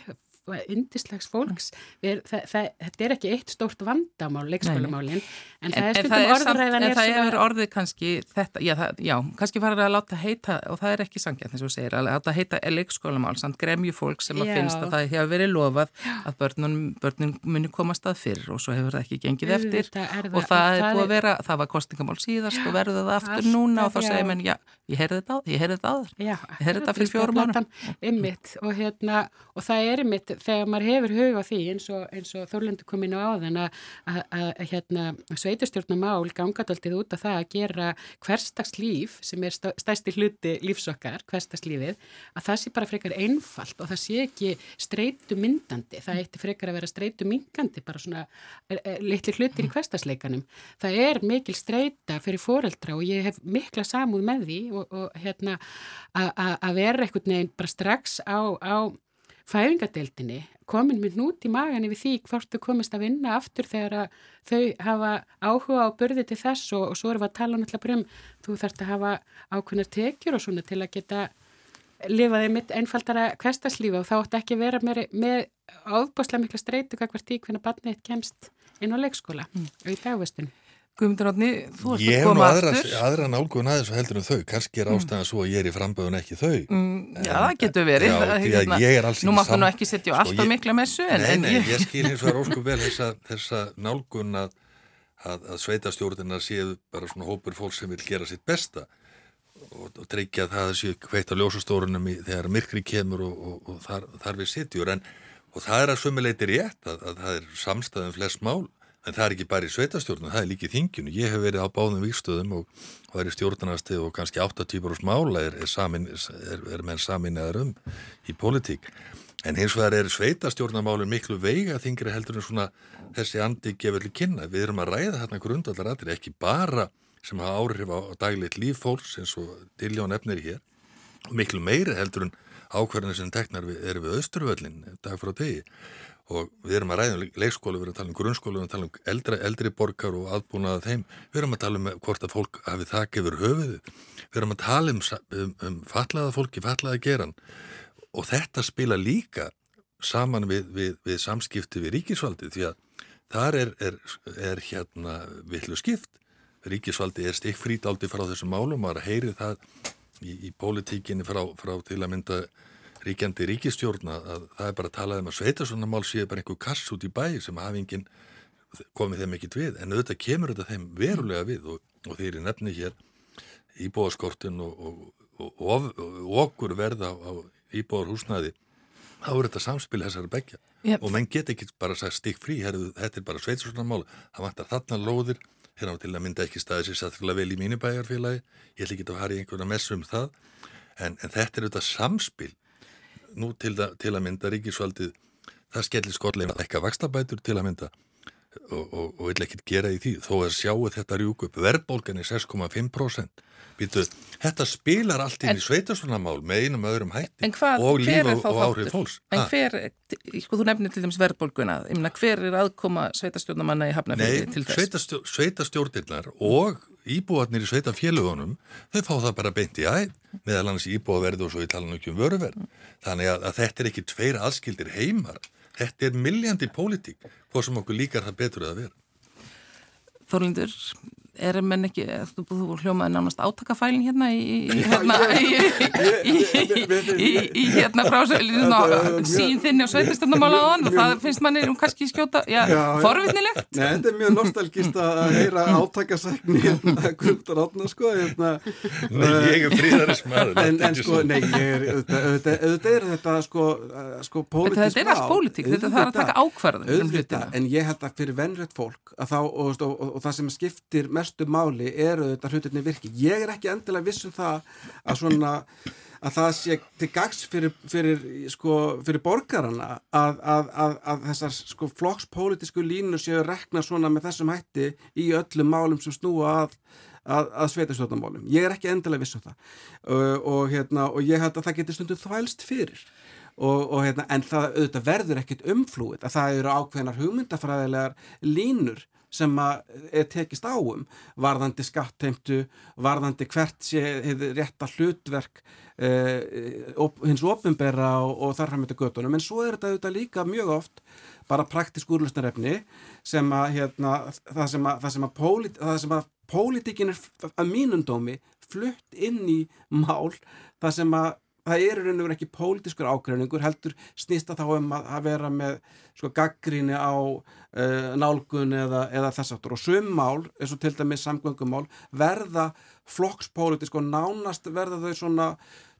indislags fólks. Við, það, það, þetta er ekki eitt stórt vandamál leikskólamálin en, en það er stundum orðræðan en það er orðið kannski þetta, já, það, já, kannski farið að láta heita og það er ekki sangjast eins og segir að láta heita leikskólamál, samt gremju fólk sem að já. finnst að það hefur verið lofað að börnun, börnun muni komast að fyrr og svo hefur það ekki gengið eftir. og það er búið að vera, það var kostingamál síðast og verður það aftur núna og þá segir menn, já, ég heyrði þetta á, ég heyrði þetta fyrir fjórum árum og það er ymitt veist, þegar maður hefur hug á því eins og, og Þorlendur kom inn á áðan að, hérna, sveitastjórnumál gangadaldið út af það að gera hverstagslíf sem er stæsti hluti lífsokkar, hverstagslífið, að það sé bara frekar einfalt og það sé ekki streitu myndandi, það eitti frekar að vera streitu mingandi, bara svona er, er, litli hlutir í hverstagsleikanum. Það er mikil streita fyrir foreldra og ég hef mikla samúð með því og, og hérna að vera einhvern veginn bara strax á, á fæðingadeildinni komin með nút í magan yfir því hvort þau komist að vinna aftur þegar þau hafa áhuga á börði til þess og, og svo erum við að tala náttúrulega um þú þarfst að hafa ákveðnar tekjur og svona til að geta lifaði mitt einfaldara kvestaslífa og þá ætti ekki vera með, með áðbáslega mikla streytu hvert í hvernig barnið kemst inn á leikskóla mm. og í dagvestinu. Guðmundur Átni, þú ert að koma aðra, aftur. Ég hef aðra nálgun aðeins og heldur en þau, kannski er mm. ástæðan svo að ég er í framböðun ekki þau. Mm, en, já, það getur verið. Já, því að ég er alls ekki saman. Nú máttu nú ekki setja sko, alltaf mikla messu. Nei, en, nei, ég, ég skil hins vegar óskum vel þessa, þessa nálgun að, að, að sveitastjórnina séu bara svona hópur fólk sem vil gera sitt besta og, og að það séu hveitt á ljósastórunum í, þegar myrkri kemur og, og, og þar, þar við sitjur. Og það er að sömuleiti rétt að, að það er samstæðum flest mál En það er ekki bara í sveitastjórnum, það er líka í þingjunu. Ég hef verið á báðum vikstöðum og, og er í stjórnarnastið og kannski 8-10 árs mála er, er, samin, er, er menn saminnaður um í politík. En hins vegar er sveitastjórnarmálinn miklu veiga þingri heldur en svona þessi andi gefurli kynna. Við erum að ræða þarna grundallar aðri, ekki bara sem hafa áhrif á, daglegt líf fólks eins og Diljón efnir hér, og miklu meiri heldur en ákverðinu sem teknar við, er við Östurvöllin dag frá degi og við erum að ræða um leikskólu, við erum að tala um grunnskólu, við erum að tala um eldri, eldri borgar og aðbúnaða þeim, við erum að tala um hvort að fólk hafi þakk yfir höfuðu, við erum að tala um, um, um fallaða fólki, fallaða geran. Og þetta spila líka saman við, við, við samskipti við ríkisvaldi því að þar er, er, er hérna villu skipt, ríkisvaldi er stikkfrít áldi frá þessum málum og að heyri það í, í pólitíkinni frá, frá til að mynda ríkjandi ríkistjórna að það er bara að tala um að sveita svona mál séu bara einhver kass út í bæ sem hafi enginn komið þeim ekkit við. En auðvitað kemur þetta þeim verulega við og, og þeir eru nefni hér íbúðaskortin og, og, og okkur verða á, á íbúðarhúsnaði þá er þetta samspil þessari begja yep. og menn get ekki bara sagt stík frí herðu, þetta er bara sveita svona mál það vantar þarna lóðir. Hérna til að mynda ekki staði sér sættilega vel í mínu bæjarfélagi. Ég ætla ekki að fara í einhverja messu um það. En, en þetta er auðvitað samspil nú til, til að mynda ríkisvaldið það skellir skolleina eitthvað vakstabætur til að mynda og, vil ekkert gera í því. Þó að sjáu þetta rjúk upp. Verðbólgan í 6,5% Býtu, þetta spilar allt inn en, í sveitarstofnamál með einum öðrum hætti hvað, og líf og, og áhrif fólks. En hver, sko þú nefnir til dæmis verðbólguna. Hver er aðkoma sveitarstjórnamanna í Hafnarfjörði til þess? Nei, sveitarstjórnirnar og íbúarnir í sveitarfélagunum þau fá það bara beint í æð meðal annars íbúaverð og svo í talan ekki um vöruverð. Þannig að, að þetta er ekki tveir aðskildir heimar þetta er milljandi pólitík hvað sem okkur líkar það betur að vera Þorlindur, er menn ekki, þú, þú hljómaði nánast átakafælin hérna í hérna í hérna frásöðlinu sín þinni og sveitistöndum álaðan og það finnst manni um kannski skjóta, forvittnilegt Nei, þetta er mjög nostalgist að heyra átakasækni hérna grundar átna sko hérna, Nei, ég er fríðari smaður En, sko, nei, ég er auðvitað er þetta sko sko pólitísk Þetta er allt pólitík, þetta þarf að taka ákvarðum um En ég held að fyrir venrætt fólk að þá, og það sem skiptir með mestu máli eru þetta hlutinni virki. Ég er ekki endilega vissum það að svona að það sé til gags fyrir, fyrir, sko, fyrir borgarana að, að, að, að þessar sko, flokkspolítisku línu séu rekna svona með þessum hætti í öllum málum sem snúa að að sveitastjórnumálum. Ég er ekki endilega viss um það uh, og, hérna, og ég held að það getur stundum þvælst fyrir og, og, hérna, en það auðvitað verður ekkit umflúið að það eru ákveðnar hugmyndafræðilegar línur sem er tekist áum varðandi skattheimtu, varðandi hvert sé rétta hlutverk eh, hins ofinbera og, og þar fram með þetta göttunum en svo er þetta auðvitað líka mjög oft bara praktisk úrlustarefni sem að hérna, það sem að, það sem að, pólit, það sem að pólitíkin er að mínundómi flutt inn í mál það sem að það er raun og verið ekki pólitískur ágreiningur heldur snýst að þá um að, að vera með sko gaggríni á uh, nálgun eða, eða þess aftur og sum mál, eins og til dæmis samgöngumál verða flokkspólitísk og nánast verða þau svona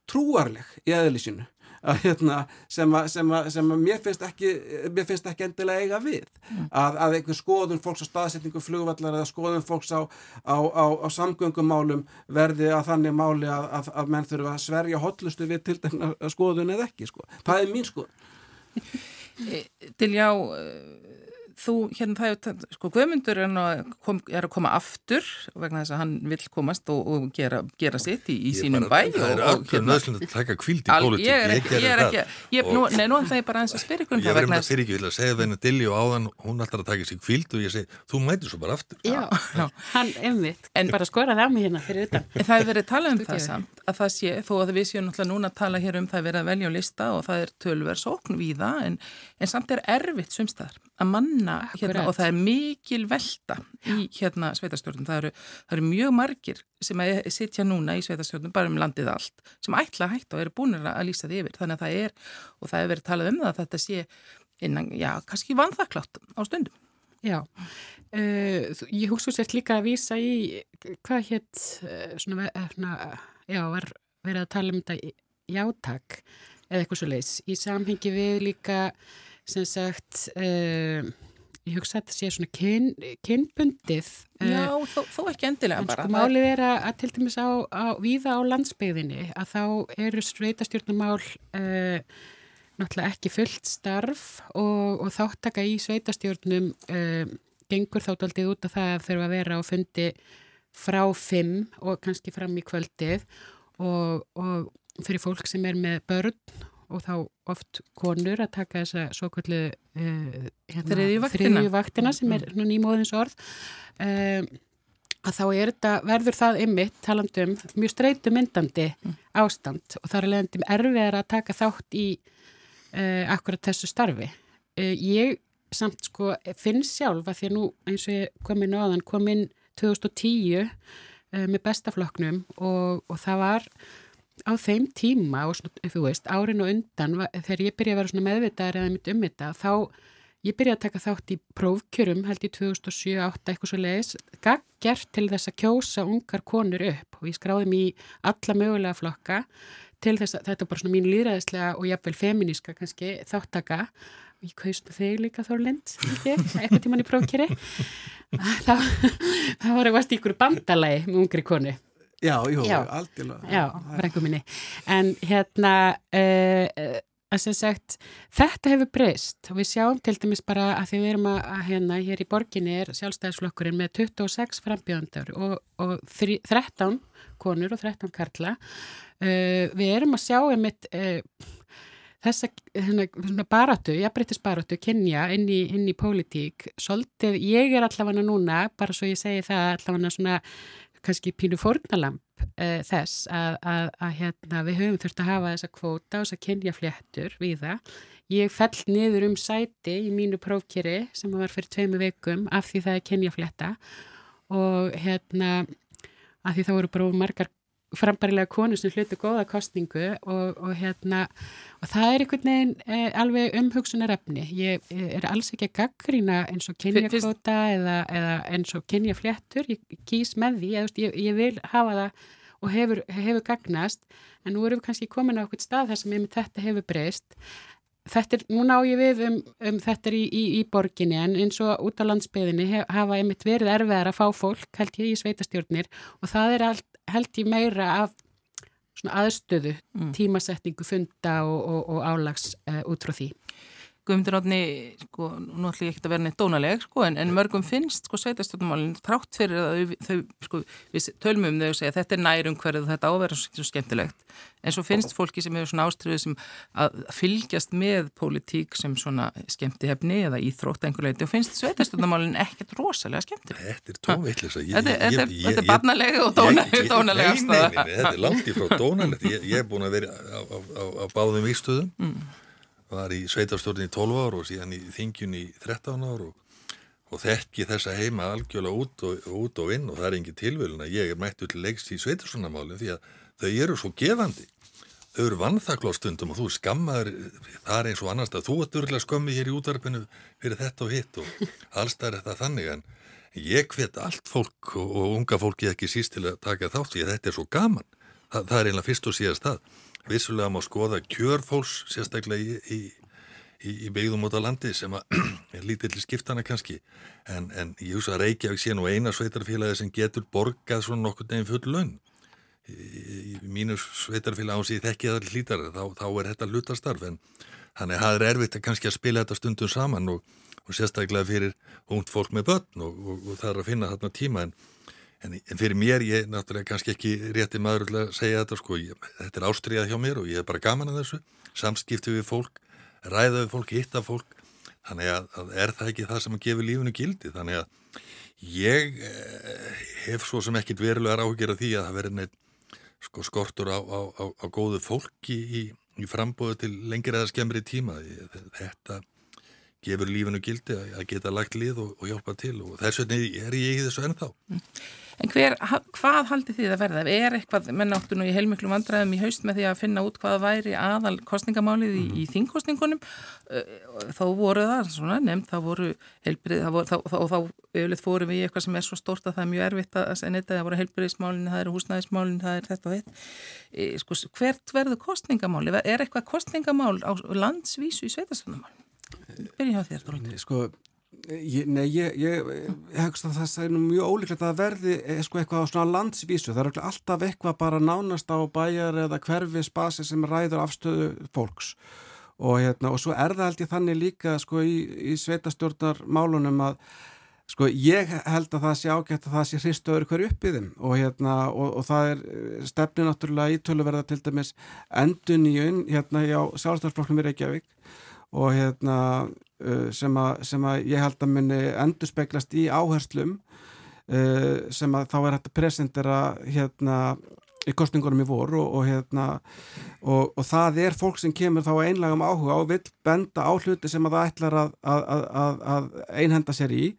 trúarleg í eðlisínu að, hérna, sem, að, sem, að, sem að mér finnst ekki mér finnst ekki endilega eiga við. Að, að einhver skoðun fólks á staðsetningu flugvallar eða skoðun fólks á, á, á, á samgöngumálum verði að þannig máli að menn þurfa að sverja hotlustu við til skoðun eða ekki sko. það er mín skoðun. Diljá þú, hérna það er, sko Guðmundur er að, kom, er að koma aftur vegna þess að hann vil komast og, og gera, gera sitt í, í sínum bæ Það er alveg nöðslega að taka kvíld í pólitík. Ég er ekki, ég er ekki, ég, nú, nei, nú ætla ég bara að spyrja ykkur um það Ég verður fyrir ekki, ég vil að segja þennu Dilli og áðan hún ætlar að taka sér kvíld og ég segi, þú mætir svo bara aftur. Já, já. hann emvitt, bara skoraði á mig hérna fyrir utan. Það er verið að tala um það samt að það sé, þó að við séum náttúrulega núna að manna hérna, og það er mikil velta í hérna sveitastjórnum. Það eru, það eru mjög margir sem sitja núna í sveitastjórnum bara um landið allt sem ætla að hætta og eru búinir að lýsa því yfir. Þannig að það er, og það er verið talað um það að þetta sé innan, já, kannski vanþaklátt á stundum. Já, uh, ég svo sért líka að vísa í hvað hétt, uh, svona, svona, já, var verið að tala um þetta játak eða eitthvað svo leiðs í samhengi við líka sem sagt uh, ég hugsa að þetta sé svona kyn, kynbundið eh, Já, uh, þó, þó ekki endilega en bara sko málið er að, að til dæmis á, á víða á landsbyggðinni að þá eru sveitastjórnumál uh, náttúrulega ekki fullt starf og, og þáttaka í sveitastjórnum gengur þá doldið út af það að þurfa að vera á fundi frá fimm og kannski fram í kvöldið og, og fyrir fólk sem er með börn og þá oft konur að taka þessa svo kvöldu uh, eh, hérna, þriðju vaktina sem er mm. nýmóðins orð um, að þá þetta, verður það ymmit talandum mjög streytu myndandi mm. ástand og það er leðandi erfiðar að taka þátt í uh, akkurat þessu starfi. Uh, ég samt sko finn sjálf að því að nú eins og ég kom inn á þann kom inn 2010 með bestafloknum og, og það var á þeim tíma og svona, þú veist, árin og undan þegar ég byrja að vera svona meðvitaðar eða mitt um þetta, þá ég byrja að taka þátt í prófkjörum held í 2007-2008 eitthvað svo leiðis gert til þess að kjósa ungar konur upp og ég skráði mér í alla mögulega flokka til þess að þetta er bara svona mín líðræðislega og jafnvel feminíska kannski þáttaka og ég kaustu þig líka Þorlind eitthvað tíman í prófkjöri. Þá, þá var ég vast í ykkur bandalagi með ungri konu Já, jú, aldjúlega. Já, brenguminni. En hérna, uh, að sem sagt, þetta hefur breyst og við sjáum til dæmis bara að því við erum að, að hérna, hér í borginni er sjálfstæðisflokkurinn með 26 frambjöndar og, og 13 konur og 13 karla. Uh, við erum að sjá einmitt uh, þessa hérna, baratu, jafnbreytis baratu, kynja inn í, inn í pólitík. Svolítið, ég er allavega núna, bara svo ég segi það, allavega svona kannski pínu fórnalamp uh, þess að, að, að hérna, við höfum þurft að hafa þessa kvóta og þess að kynja fléttur við það. Ég fell niður um sæti í mínu prófkjöri sem var fyrir tveimu veikum af því það er kynja flétta og hérna af því það voru bara margar frambarilega konu sem hlutu góða kostningu og, og hérna og það er einhvern veginn eh, alveg umhugsunarefni. Ég, ég er alls ekki að gaggrína eins og kynjakvota eða, eða eins og kynjafléttur, ég kýs með því ég, ég, ég vil hafa það og hefur, hefur gagnast. En nú erum við kannski komin á okkur stað þar sem ég með þetta hefur breyst Þetta er, núna á ég við um, um þetta í, í, í borginni en eins og út á landsbyðinni hef, hafa einmitt verið erfiðar að fá fólk held ég í sveitastjórnir og það er allt, held ég meira af aðstöðu, mm. tímasetningu, funda og, og, og álags uh, út frá því. Guðmundur Átni, sko, nú ætlum ég ekki að vera neitt dónaleg, sko, en, en mörgum finnst, sko, sveitastjórnumálinn þrátt fyrir að þau, sko, við tölmum um þau og segja þetta er nærum hverju þetta áverður svo skemmtilegt, en svo finnst fólki sem hefur svona ástriðu sem að fylgjast með pólitík sem svona skemmtihefni eða íþrótt einhver leiti og finnst sveitastjórnumálinn ekkert rosalega skemmtilegt. Þetta er tónvillisa. Þetta er barnalega og dónalega þetta er langt í frá dónalegt. Ég, ég er búin að vera á, á, á, á báðum víkstöðum. Var í sveitarstjórn í 12 ár og síðan í þingjun í 13 ár og, og þekki þessa heima algjörlega út og, út og inn og það er engin tilvölin að ég er mættu til leikst í sveitarstjórnamálinn því að þau eru svo gefandi. Þau eru vannþaklóstundum og þú skammaður það er eins og annars að þú ert örgulega skömmi hér í útvarpinu fyrir þetta og hitt og allstað er þetta þannig en ég hvet allt fólk og, og unga fólki ekki síst til að taka þátt því að þetta er svo gaman. Það, það er einlega fyrst og síðast það vissulega má skoða kjörfólks sérstaklega í, í, í, í byggðum út á landi sem er lítill skiptana kannski. En, en ég hugsa að Reykjavík sé nú eina sveitarfélagi sem getur borgað svona nokkur neginn full laun. Í, í mínu sveitarfélagi án síð þekkið allir hlítar þá, þá er þetta hlutastarf. En þannig að það er erfitt að kannski að spila þetta stundum saman og, og sérstaklega fyrir ungt fólk með börn og, og, og það er að finna þarna tíma. En En, en fyrir mér, ég er náttúrulega kannski ekki rétti maður að segja þetta sko, ég, þetta er ástriðað hjá mér og ég er bara gaman að þessu, samskipti við fólk, ræða við fólk, hitta fólk, þannig að, að er það ekki það sem að gefa lífunu gildi, þannig að ég eh, hef svo sem ekkit verulegar áhugjur af því að það verður neitt sko, skortur á, á, á, á góðu fólki í, í frambóðu til lengir eða skemmri tíma, þetta gefur lífunu gildi að geta lagt lið og, og hjálpa til og þess vegna er ég í þessu ennþá. Mm. En hver, hvað haldi því að verða? Er eitthvað, menn áttu nú í heilmiklu vandræðum í haust með því að finna út hvað væri aðal kostningamálið í, mm. í þingkostningunum þá voru það, svona nefnd, þá voru heilbrið, þá, þá, þá, þá auðvitað fórum við í eitthvað sem er svo stort að það er mjög erfitt að segja neitt að það voru heilbriðismálinn, það eru húsnæðismálinn, það er þetta og þetta. Sko, hvert verður kostningamálið? Er eitthvað kostningamál á landsvísu í sveitastunumál? Byrja á þér, Dóri. Ég, nei, ég, ég hegst að það er nú mjög ólíklegt að verði eh, sko, eitthvað á svona landsvísu, það er alltaf eitthvað bara nánast á bæjar eða hverfi spasi sem ræður afstöðu fólks. Og, hérna, og svo er það held ég þannig líka sko, í, í sveitastjórnarmálunum að sko, ég held að það sé ágætt að það sé hristöður hverju upp í þeim. Og, hérna, og, og það er eh, stefni náttúrulega í töluverða til dæmis endun í unn hérna hjá sjálfstæðarsflokknum í Reykjavík. Og hérna sem að, sem að ég held að muni endur speglast í áherslum uh, sem að þá er hægt að presentera hérna í kostningunum í voru og, og hérna og, og það er fólk sem kemur þá einlegum áhuga og vil benda á hluti sem að það ætlar að, að, að einhenda sér í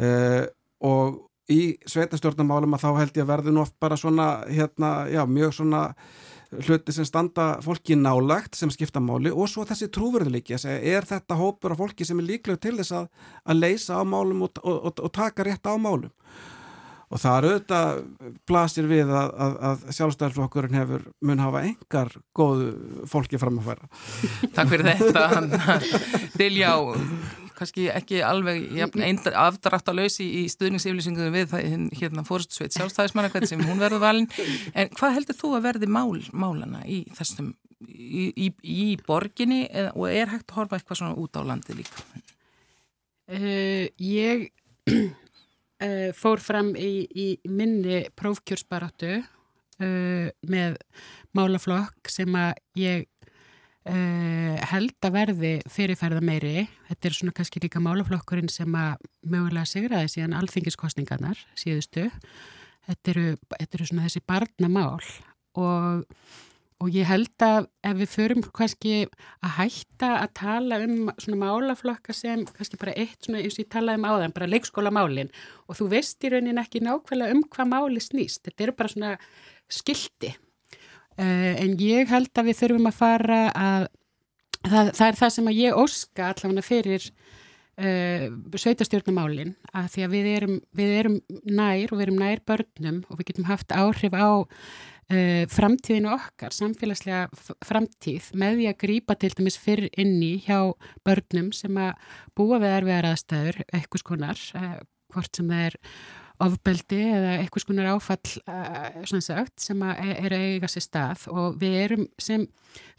uh, og í sveitastjórnumálum að þá held ég að verði nú oft bara svona hérna, já, mjög svona hluti sem standa fólki nálagt sem skipta máli og svo þessi trúverðuleiki er þetta hópur af fólki sem er líklega til þess að, að leysa á málum og, og, og, og taka rétt á málum. Og það er auðvitað blasir við að, að, að sjálfstæðarflokkurinn hefur mun hafa engar góðu fólki fram að færa. Takk fyrir þetta Dilja á kannski ekki alveg afdrætt á lausi í stuðningsyflýsingunum við hérna fórstsveit sjálfstæðismanna sem hún verður valin en hvað heldur þú að verði mál, málana í þessum í, í, í borginni eða, og er hægt að horfa eitthvað svona út á landi líka? Uh, ég uh, fór fram í, í minni prófkjörsbaratu uh, með málaflokk sem að ég Uh, held að verði fyrirferða meiri þetta er svona kannski líka málaflokkurinn sem að mögulega sigraði síðan alþingiskostningarnar síðustu. Þetta eru, þetta eru svona þessi barnamál og, og ég held að ef við förum kannski að hætta að tala um svona málaflokka sem kannski bara eitt svona eins og ég talaði um áðan, bara leikskólamálin. Og þú veist í raunin ekki nákvæmlega um hvað máli snýst, þetta eru bara svona skildi en ég held að við þurfum að fara að það, það er það sem að ég óska allavega fyrir uh, sveitastjórnumálin að því að við erum, við erum nær og við erum nær börnum og við getum haft áhrif á uh, framtíðinu okkar, samfélagslega framtíð með því að grýpa til dæmis fyrr inni hjá börnum sem að búa við erfiðar aðstæður, eitthvað skonar, hvort sem það er ofbeldi eða eitthvað skonar áfall uh, sagt, sem er að eiga sér stað og við erum sem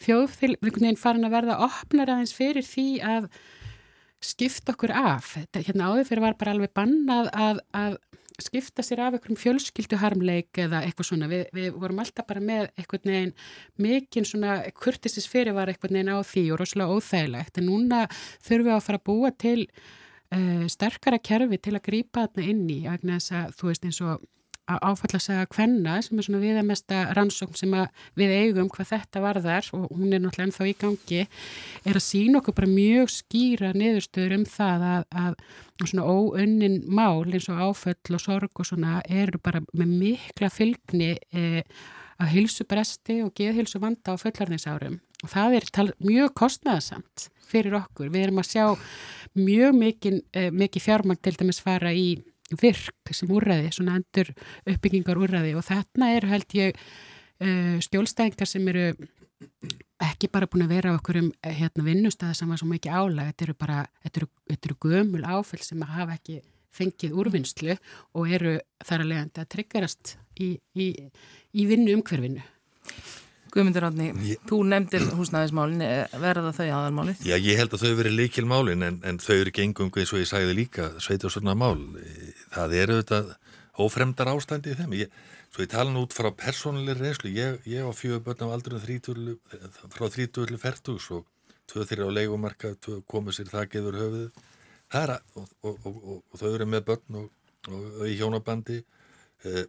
þjóðfél, við erum farin að verða opnar aðeins fyrir því að skipta okkur af. Þetta, hérna áður fyrir var bara alveg bannað að, að skipta sér af einhverjum fjölskylduharmleik eða eitthvað svona. Vi, við vorum alltaf bara með eitthvað neginn mikinn svona kurtisins fyrir var eitthvað neginn á því og rosalega óþægilegt. En núna þurfum við að fara að búa til uh, sterkara kerfi til að grýpa þarna inn í vegna þess að þú veist eins og áfalla að segja hvenna sem er svona viðamesta rannsókn sem við eigum hvað þetta varðar og hún er náttúrulega ennþá í gangi er að sína okkur bara mjög skýra niðurstöður um það að, að svona óunnin mál eins og áföll og sorg og svona eru bara með mikla fylgni eh, að hilsu bresti og geðhilsu vanda á fullarnisárum og það er mjög kostnæðasamt fyrir okkur. Við erum að sjá mjög mikið, eh, mikið fjármang til dæmis fara í virk sem úrraði, svona endur uppbyggingar úrraði og þarna er held ég uh, skjólstæðingar sem eru ekki bara búin að vera á okkur um hérna, vinnustæða sem var svo mikið álag. Þetta eru bara, þetta eru, þetta eru gömul áfell sem hafa ekki fengið úrvinnslu og eru þar að leiðandi að tryggarast í, í, í vinnu umhverfinu Guðmundur Átni, þú nefndir húsnæðismálin, verða þau aðalmálið? Já, ég held að þau verið líkil málin en, en þau eru gengum eins og ég sagði líka sveit og svona mál. Það eru þetta ófremdar ástandi í þeim. Ég, svo ég tala nú út frá persónuleg reynslu. Ég, ég var fjögur börn á aldrun frá 30 færtugs og tvö þeirra á leikumarka komið sér það geður höfuð. Það er að, og, og, og, og þau eru með börn og í hjónabandi. Það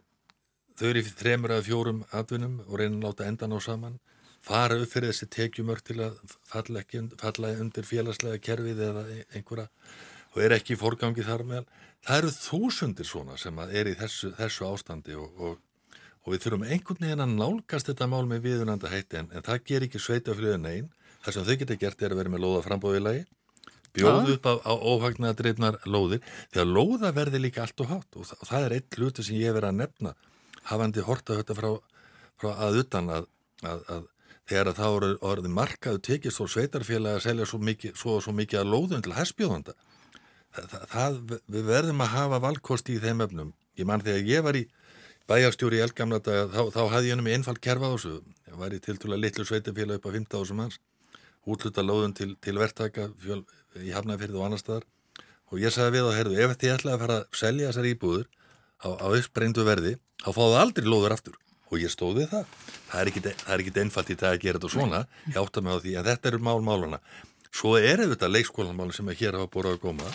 þau eru í þremur eða fjórum atvinnum og reynir að láta endan á saman fara upp fyrir þessi tekjumörk til að falla, ekki, falla undir félagslega kerfið eða einhverja og er ekki í forgangi þar meðal. Það eru þúsundir svona sem er í þessu, þessu ástandi og, og, og við þurfum einhvern veginn að nálgast þetta mál með viðunanda hætti en, en það ger ekki sveitaflöðu negin það sem þau geta gert er að vera með lóða frambóðilagi bjóðu upp á, á óhagnaða dreifnar lóðir þegar lóða verði líka allt og hátt og það, og það er eitt hluti sem ég verið að nefna hafandi horta þetta frá, frá að utan að, að, að þegar að það voru orðið markaðu tekist og sveitarfélagi að selja svo mikið, svo, svo mikið að lóðun til hæspjóðanda það, það, við verðum að hafa valkosti í þeim öfnum ég mann þegar ég var í bæjarstjóri í elgamla dag þá, þá hafði ég um einfald kerfa á þessu. Ég var í tiltúlega litlu sveitarfélagi upp á 15.000 manns útluta lóðun til, til verktaka í Hafnafjörðu og annar staðar. Og ég sagði við á herðu ef þið ætlaði að fara að selja þessar íbúður á, á uppbreindu verði þá fáðu aldrei lóður aftur og ég stóði það. Það er ekkit, það einfalt í það að gera þetta svona, ég átta mig á því að þetta eru mál-málana. Svo er þetta leikskólanmál sem hér hafa búið að góma,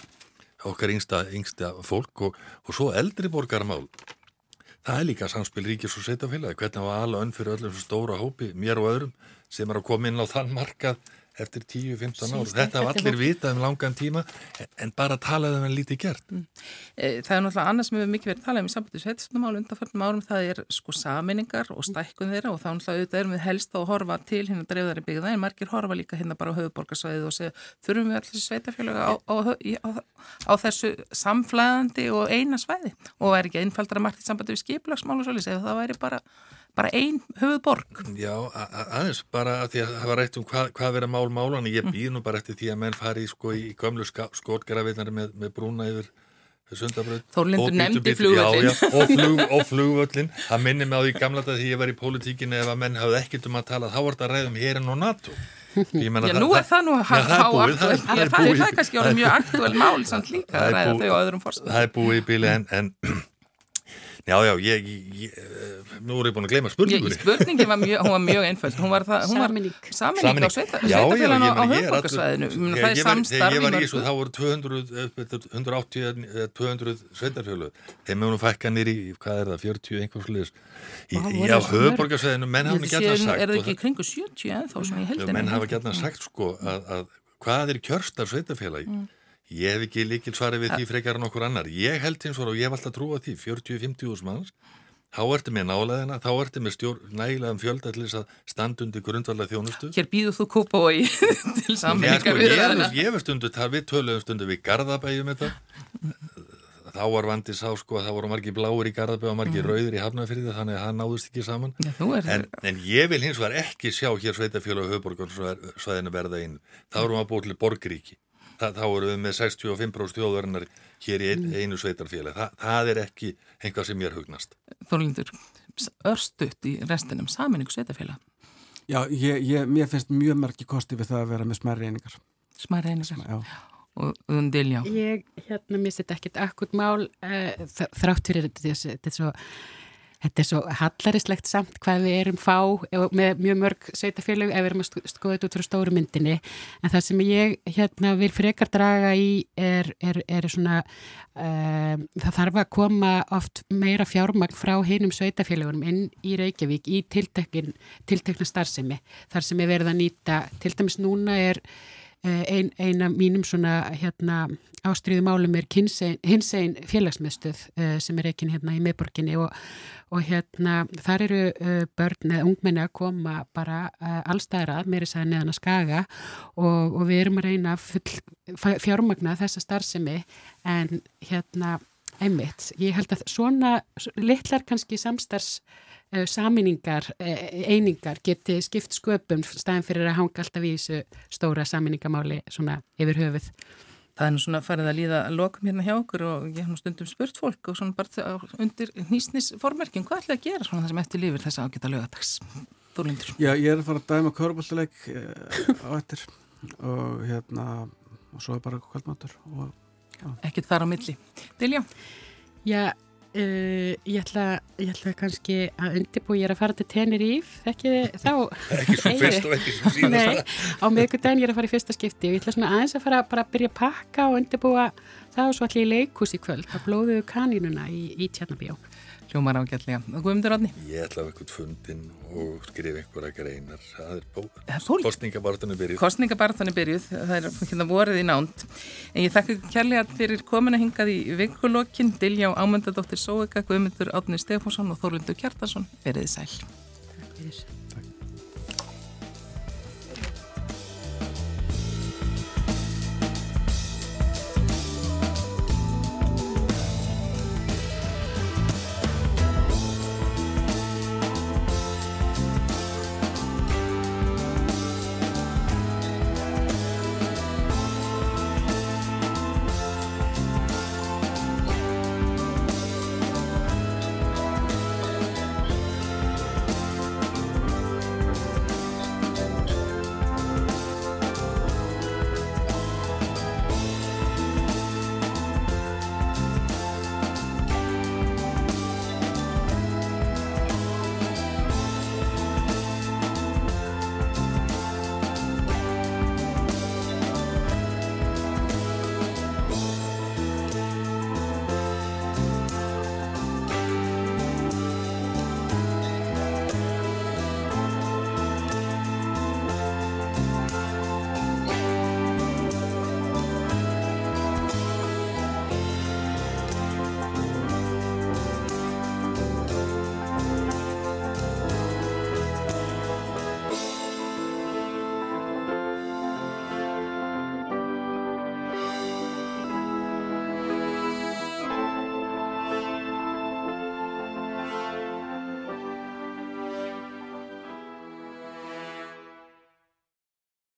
okkar yngsta, yngsta fólk og, og svo eldri borgarmál. Það er líka samspil ríkis og setjafélagi, hvernig var alla önn fyrir öllum stóra hópi, mér og öðrum sem er að koma inn á þann markað eftir 10-15 ár. Þetta var allir vitað um langan tíma en bara talaði um en lítið gert. Mm. E, það er náttúrulega annað sem við mikið verið talað um í sambandi sveitisnumál undanförnum árum það er sko saminningar og stækkun þeirra og þá náttúrulega erum við helst að horfa til hérna dreifðari byggða en margir horfa líka hérna bara á höfuborgarsvæðið og segja þurfum við allir sveitafélaga á, á, á, á þessu samflæðandi og eina svæði og er ekki einfaldra margt í sambandi við skiplagsmál og svolítið bara einn höfuborg. Já, aðeins, bara að því að það var eitt um hvað, hvað verið mál málan, ég býð nú bara eftir því að menn fari sko, í gömlu skotgarafinnar með, með brúna yfir sundabröð. Þórlindur nefndi flugvöllin. Já, já, og, flug, og flugvöllin. Það minnir mig á því gamla þetta því ég var í pólitíkinu ef að menn hafði ekkert um að tala, þá var þetta ræðum hérin og NATO. Já, nú er það nú áaktuál. Það er kannski mjög aktuál mál samt líka að ræða þau á öðrum fórstum. Það er búið í bíli en, en Já, já, ég, ég, nú er ég búin að gleyma spurningunni. Ég, spurningin var mjög, hún var mjög einföld, hún var það, hún var saminning á sveitafélag á höfbókarsvæðinu, það er samstarf. Þegar ég var í þessu, þá voru 200, 180, 200 sveitafélag, þeim hefur nú fækka nýri, hvað er það, 40 einhvers liðs, í höfbókarsvæðinu, menn hafa alltaf sagt. Er það ekki kringu 70 en þá sem ég held en? Menn hafa alltaf sagt sko að hvað er kjörstar sveitafélagi? Ég hef ekki líkil svarið við því frekar en okkur annar. Ég held eins og ég hef alltaf trúið því 40-50 úrs manns, þá ertu með nálaðina, þá ertu með stjór, nægilegan fjölda til þess að standundi grundvallega þjónustu. Hér býðu þú kúpa og í til sammenninga við það. Ég hef stundu, við töluðum stundu við Garðabæjum þetta. Þá var vandi sá sko að það voru margi bláir í Garðabæj og margi mm. rauðir í Hafnafyrði þannig að það náðust ekki saman. Já, en, en ég vil hins vegar ekki sjá hér sveitafjölu og höfborgarsvæðinu verða inn. Þá erum við að búið til borgríki það, þá eru við með 65% þjóðverðinar hér í ein, mm. einu sveitarfélag. Þa, það er ekki einhvað sem ég er hugnast. Þorlindur, örstuðt í restinum saminningu sveitarfélag? Já, ég, ég, mér finnst mjög margi kosti við það að vera með smæri einingar. Smæri einingar? Já. Og undil, já. Ég, hérna, mér setja ekkit akkut mál uh, þrátt fyrir þessi, þetta er svo hallarislegt samt hvað við erum fá með mjög mörg sveitafélög ef við erum að skoða þetta út frá stóru myndinni. En það sem ég hérna vil frekar draga í er, er, er svona um, það þarf að koma oft meira fjármagn frá hinum sveitafélögunum inn í Reykjavík í tiltekna starfsemi. Þar sem er verið að nýta, til dæmis núna er Eh, ein, eina mínum svona hérna ástriðu málum er hins einn félagsmiðstöð uh, sem er ekki hérna í miðborginni og, og hérna þar eru uh, börn eða ungmenni að koma bara uh, allstæðra meiri sæði neðan að skaga og, og við erum að reyna full fjármagna þessa starfsemi en hérna Einmitt, ég held að svona litlar kannski samstars uh, saminningar, uh, einingar geti skipt sköpum staðin fyrir að hanga alltaf í þessu stóra saminningamáli svona yfir höfuð. Það er nú svona farið að líða lokum hérna hjá okkur og ég hef nú stundum spurt fólk og svona bara undir nýsnisformerkin, hvað ætlaði að gera svona það sem eftir lífur þess að ágita lögadags? Þúlindur. Já, ég er að fara að dæma körbóltileik á eftir og hérna og svo er bara kvöldmáttur og Ekkert þar á milli. Dilja? Já, uh, ég, ætla, ég ætla kannski að undirbú, ég er að fara til Teneríf, þekki þá... Ekki svo fyrst og ekki svo síðast. Nei, á miðgudaginn ég er að fara í fyrsta skipti og ég ætla svona aðeins að fara bara að byrja að pakka og undirbúa það og svo ég í leikús í kvöld, að blóðuðu kanínuna í, í Tjarnabíó. Hljómar ágætlega. Og Guðmundur Átni? Ég ætla að eitthvað fundin og skrifa einhverja greinar. Það er. Kostningabartunni byrjuð. Kostningabartunni byrjuð. Það er hérna vorið í nánd. En ég þakka kærlega fyrir komin að hingað í vikulokkin. Dilja á ámöndadóttir Sóeka, Guðmundur Átni Stefánsson og Þórlindur Kjartarsson. Verðið sæl. Takk fyrir.